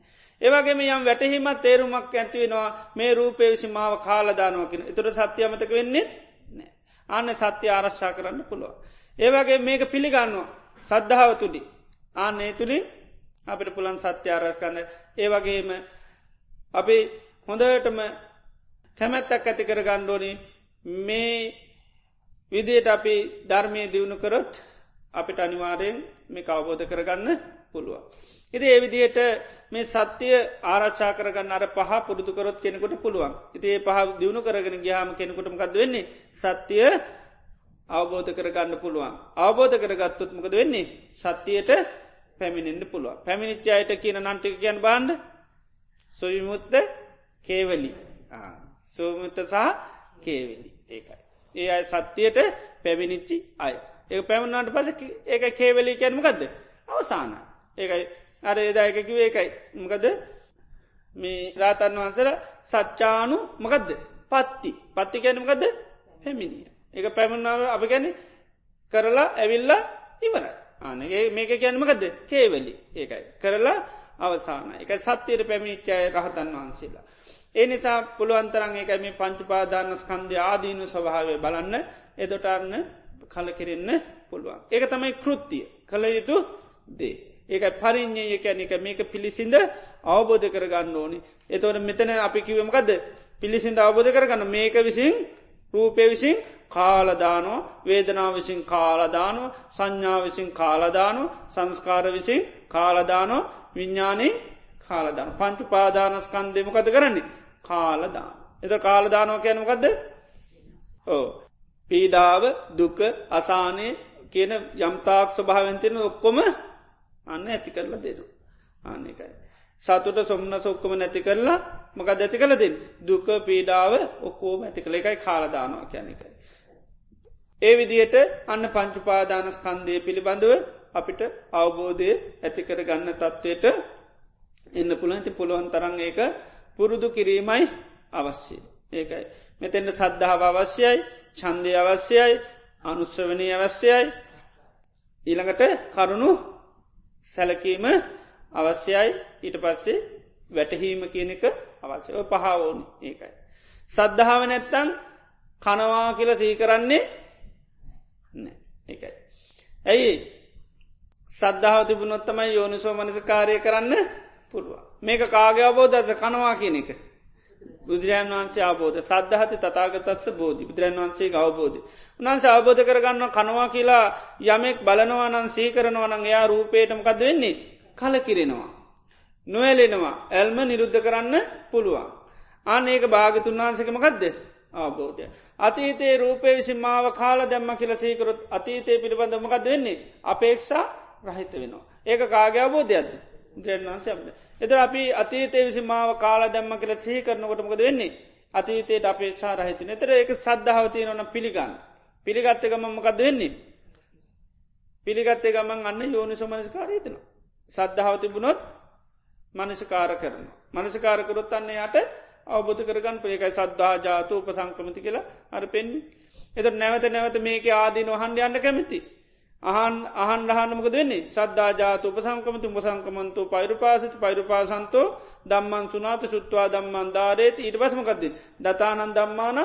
Speaker 1: ඒවගේම යම් වැටහිමත් තේරුමක් ඇති වෙනවා මේ රූපේ විසි මාව කාලදානුවකින එතුට සත්‍ය අමතක වෙන්නේ නෑ අන්න සත්‍ය ආරශ්ා කරන්න පුළුව. ඒවගේ මේක පිළිගන්නවා සද්ධාව තුඩි ආන්නේ තුළින් අපිට පුළන් සත්‍ය ආරස්කන්න ඒවගේම අපි හොඳටම කැමැත්තක් ඇති කර ගණ්ඩෝනි මේ විදියට අපි ධර්මය දියුණු කරොත් අපිට අනිවාරයෙන් මේ කවබෝධ කරගන්න පුළුව. ඉති ඒවිදියට මේ සත්‍යය ආරශ්ා කරගන්න අර පහ පුරුදුකරොත් කෙනෙකුට පුළුවන්. ඉතිඒ පහ දියුණු කරගෙන ගහම කෙනෙකුටමකක්ද වෙන්නේ සත්‍යය අවබෝධ කරගන්න පුළුවන්. අවබෝධ කරගත්තොත්මකද වෙන්නේ සත්‍යයට පැමිණෙන්න්න පුළුව. පැමිණිච්චායට කියන නන්ටික කියන් බාන්ඩ සොවිමුත්ත කේවලි සෝමුත්ත සහ කේවලි ඒකයි. ඒ අයි සත්‍යයට පැමිණිච්චි අය ඒ පැමණට පස ඒක කේවලී කැනමකක්ද අවසාන ඒකයි. අර ඒදායකකිව ඒකයි. මකද මේ රාතන් වහන්සර සච්චානු මකදද? පත්ති. පත්ති කැනමකද පැමිණිය. ඒක පැමණාව අප ගැන කරලා ඇවිල්ලා ඉවර ආනගේ මේක කියන්නමකද කේවලි. ඒකයි. කරලා අවසාන එක සත්‍යයට පැමිණිච්චාය රහතන් වහන්සේලා. ඒ නිසා පුළුවන්තරන් එක මේ පංචුපාදාන ස්කන්ධය ආදීනු ස්වභාවය බලන්න. එදොටන්න කලකිරෙන්න පුළුවන්. ඒක තමයි කෘත්තිය කළ යුතු දේ. ඒක පරිින්්ඥය කැනික මේක පිළිසිඳ අවබෝධ කරගන්න ඕනි. එතවට මෙතන අපි කිවමකද පිළිසිඳ අවබෝධ කරගන්න. මේක විසින් රූපය විසින් කාලදානෝ වේදනාව විසින් කාලදානෝ සංඥා විසින් කාලදානෝ සංස්කාර විසින් කාලදානෝ විඤ්ඥානී කාලදාන පංචු පාදානස්කන්දෙමකද කරන්නේ? කාලදාන. එත කාලදානෝ කියනමකක්ද ඕ පීඩාව දුක අසානය කියන යම්තාක් ස්වභාවෙන්තියෙන ඔක්කොම අන්න ඇති කරලා දෙනු. ආන්නකයි. සතුට සොම්න සොක්කම නැති කරලා මක දැති කළ දෙන්න දුක පීඩාව ඔක්කෝම ඇති කළ එකයි කාලදානවා කියැනකයි. ඒ විදිහට අන්න පංචුපාදානස්කන්දය පිළිබඳව අපිට අවබෝධය ඇතිකර ගන්න තත්ත්වයට එන්න පුළන්ති පුළුවන් තරන් ඒක පුරුදු කිරීමයි අවශ්‍යය. ඒකයි. මෙතෙන්ට සද්ධාව අවශ්‍යයි චන්දය අවශ්‍යයි අනුස්සවනී අවශ්‍යයි ඊළඟට කරුණු සැලකීම අවශ්‍යයි ඊට පස්සේ වැටහීම කියන එක අවශ්‍යව පහාවෝනි ඒකයි. සද්ධාව නැත්තන් කනවා කියල සීකරන්නේ නෑ ඒකයි. ඇයි සද්ධාව තිබුණොත්තමයි යෝනිසෝ මනස කාරය කරන්න පුළුව. මේක කාගේ අබෝධත කනවා කියන එක. බුදුරජන් වන්සේ අබෝධ සද්ධහති තතාගතත්ස බෝධි බුදුරන් වන්සේ අවබෝධ. උන්න්ස අවබෝධ කරගන්න කනවා කියලා යමෙක් බලනවානන් සීකරනවනං එයා රූපේටමකද වෙන්නේ කල කිරෙනවා. නොවැලෙනවා ඇල්ම නිරුද්ධ කරන්න පුළුවන්. අන්න ඒක භාගතුන් වහන්සකමකක්ද අවබෝධය. අතීතේ රූපය විසි මාව කාල දැම්ම කියල සීකරොත් අතීතය පිළිබඳමකද වෙන්නේ අපේක්ෂා රහිත වෙනවා. ඒක කාගේ අවබෝධයක්ද ද්‍රන්වන්සයක්ද. එතර අපි අතීතේ විසි මාව කාල දැම්ම කියල සහි කරනකොටමකද වෙන්නේ අතීතයට අපේක්ෂා රහිතන එතර ඒක සද්ධාවතිය නොන පිළිගන්න. පිළිගත්ත ගමම්මකද වෙන්නේ. පිළිගත්තේ ගමන් අන්න යෝනි සමනස්කාරීතන. සද්ධාවතිබුණොත් මනසිකාර කරන. මනසිකාරකරොත් අන්න යට අවබධ කරගන්න පේකයි සද්ධා ජාතු උපසංක්‍රමති කියලා අර පෙන්න්නේ. එත නැවත නැවත මේක ආදී නොහන්ඩ යන්න කැමති. අහන් අහන් රහනමක දෙන්නේ සද්ධා ජාතු උපසංකමතු උපසංකමන්තු පෛරුපාසිත පෛරුපාසන්තෝ දම්මන් සුනාත සුත්වා දම්මන් ධාරේති ඊට පසමකක්ද දතානන් දම්මාන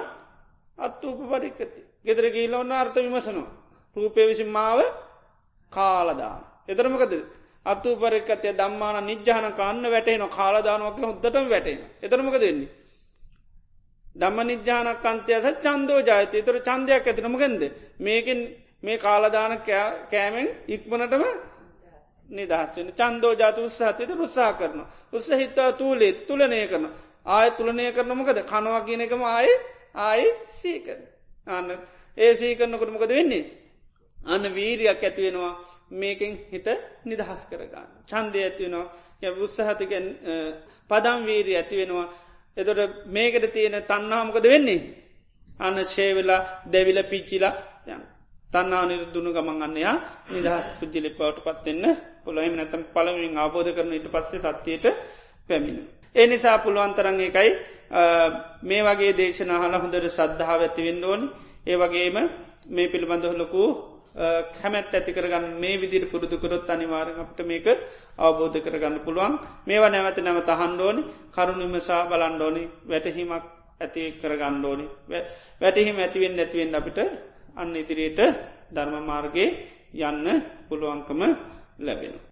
Speaker 1: අත්තුූප පරික්කති. ගෙදර ගීල ඔන්න අර්ථ විමසනවා. රූපය විසින් මාව කාලදාන. එතරමකද අත්තු පරික්කතය දම්මාන නිජ්‍යාන කන්න වැටේන කාලදානුවක් හොද්දටම වැටෙන. එතරමක දෙන්නේ. දම්ම නිජ්‍යානක් අන්තයස චන්දෝ ජාතය තර චන්දයක් ඇතිනමගෙන්ද මේකින් මේ කාලදාන කෑමෙන් ඉක්මනටම නිදහස්වෙන චන්දෝ ජාත උත්සාහතයට උත්සා කරන. උත්ස හිත්තා තුූලේ තුලනය කරන. ආය තුළනය කරනමකද කනවා කියන එකම ආය ආය සීකර. අන්න ඒ සීකරනකොටමකද වෙන්නේ. අන්න වීරයක් ඇතිවෙනවා මේකෙන් හිත නිදහස් කරගන්න. චන්දය ඇතිවෙනවා උත්සාහතිකෙන් පදම් වීරී ඇතිවෙනවා. එතොට මේකට තියෙන තන්නාමකද වෙන්නේ. අන්න ශේවෙලා දෙවිල පිච්චිලා යන්න. තන්නා නිරුදුුණු ගමන් අන්නයා නිදහස් පුද්ජිලි පවට පත්වෙන්න පොළොහිම නැතම් පළමින් ආබෝධ කරන ඉට පස්සේ සත්‍යයට පැමිණ. ඒ නිසා පුළුවන්තරන් එකයි මේ වගේ දේශනහල හොඳට සද්ධාව ඇතිවෙන්න ඕනි. ඒ වගේම මේ පිළිබඳහලොකු කැමැත් ඇති කරගන්න මේ විදිර පුරුදුකරොත් අනිවාරෙන් අපට මේක අවබෝධ කරගන්න පුළුවන්. මේවා නැවත නැවත හන්ඩෝනි කරුණිමසා බලන්ඩෝනි වැටහිමක් ඇති කරගණ්ඩෝනි වැටහිම ඇතිවෙන් නැතිවෙන් අපිට අන්න ඉදිරියට ධර්ම මාර්ගයේ යන්න පුළුවන්කම ලැබෙන.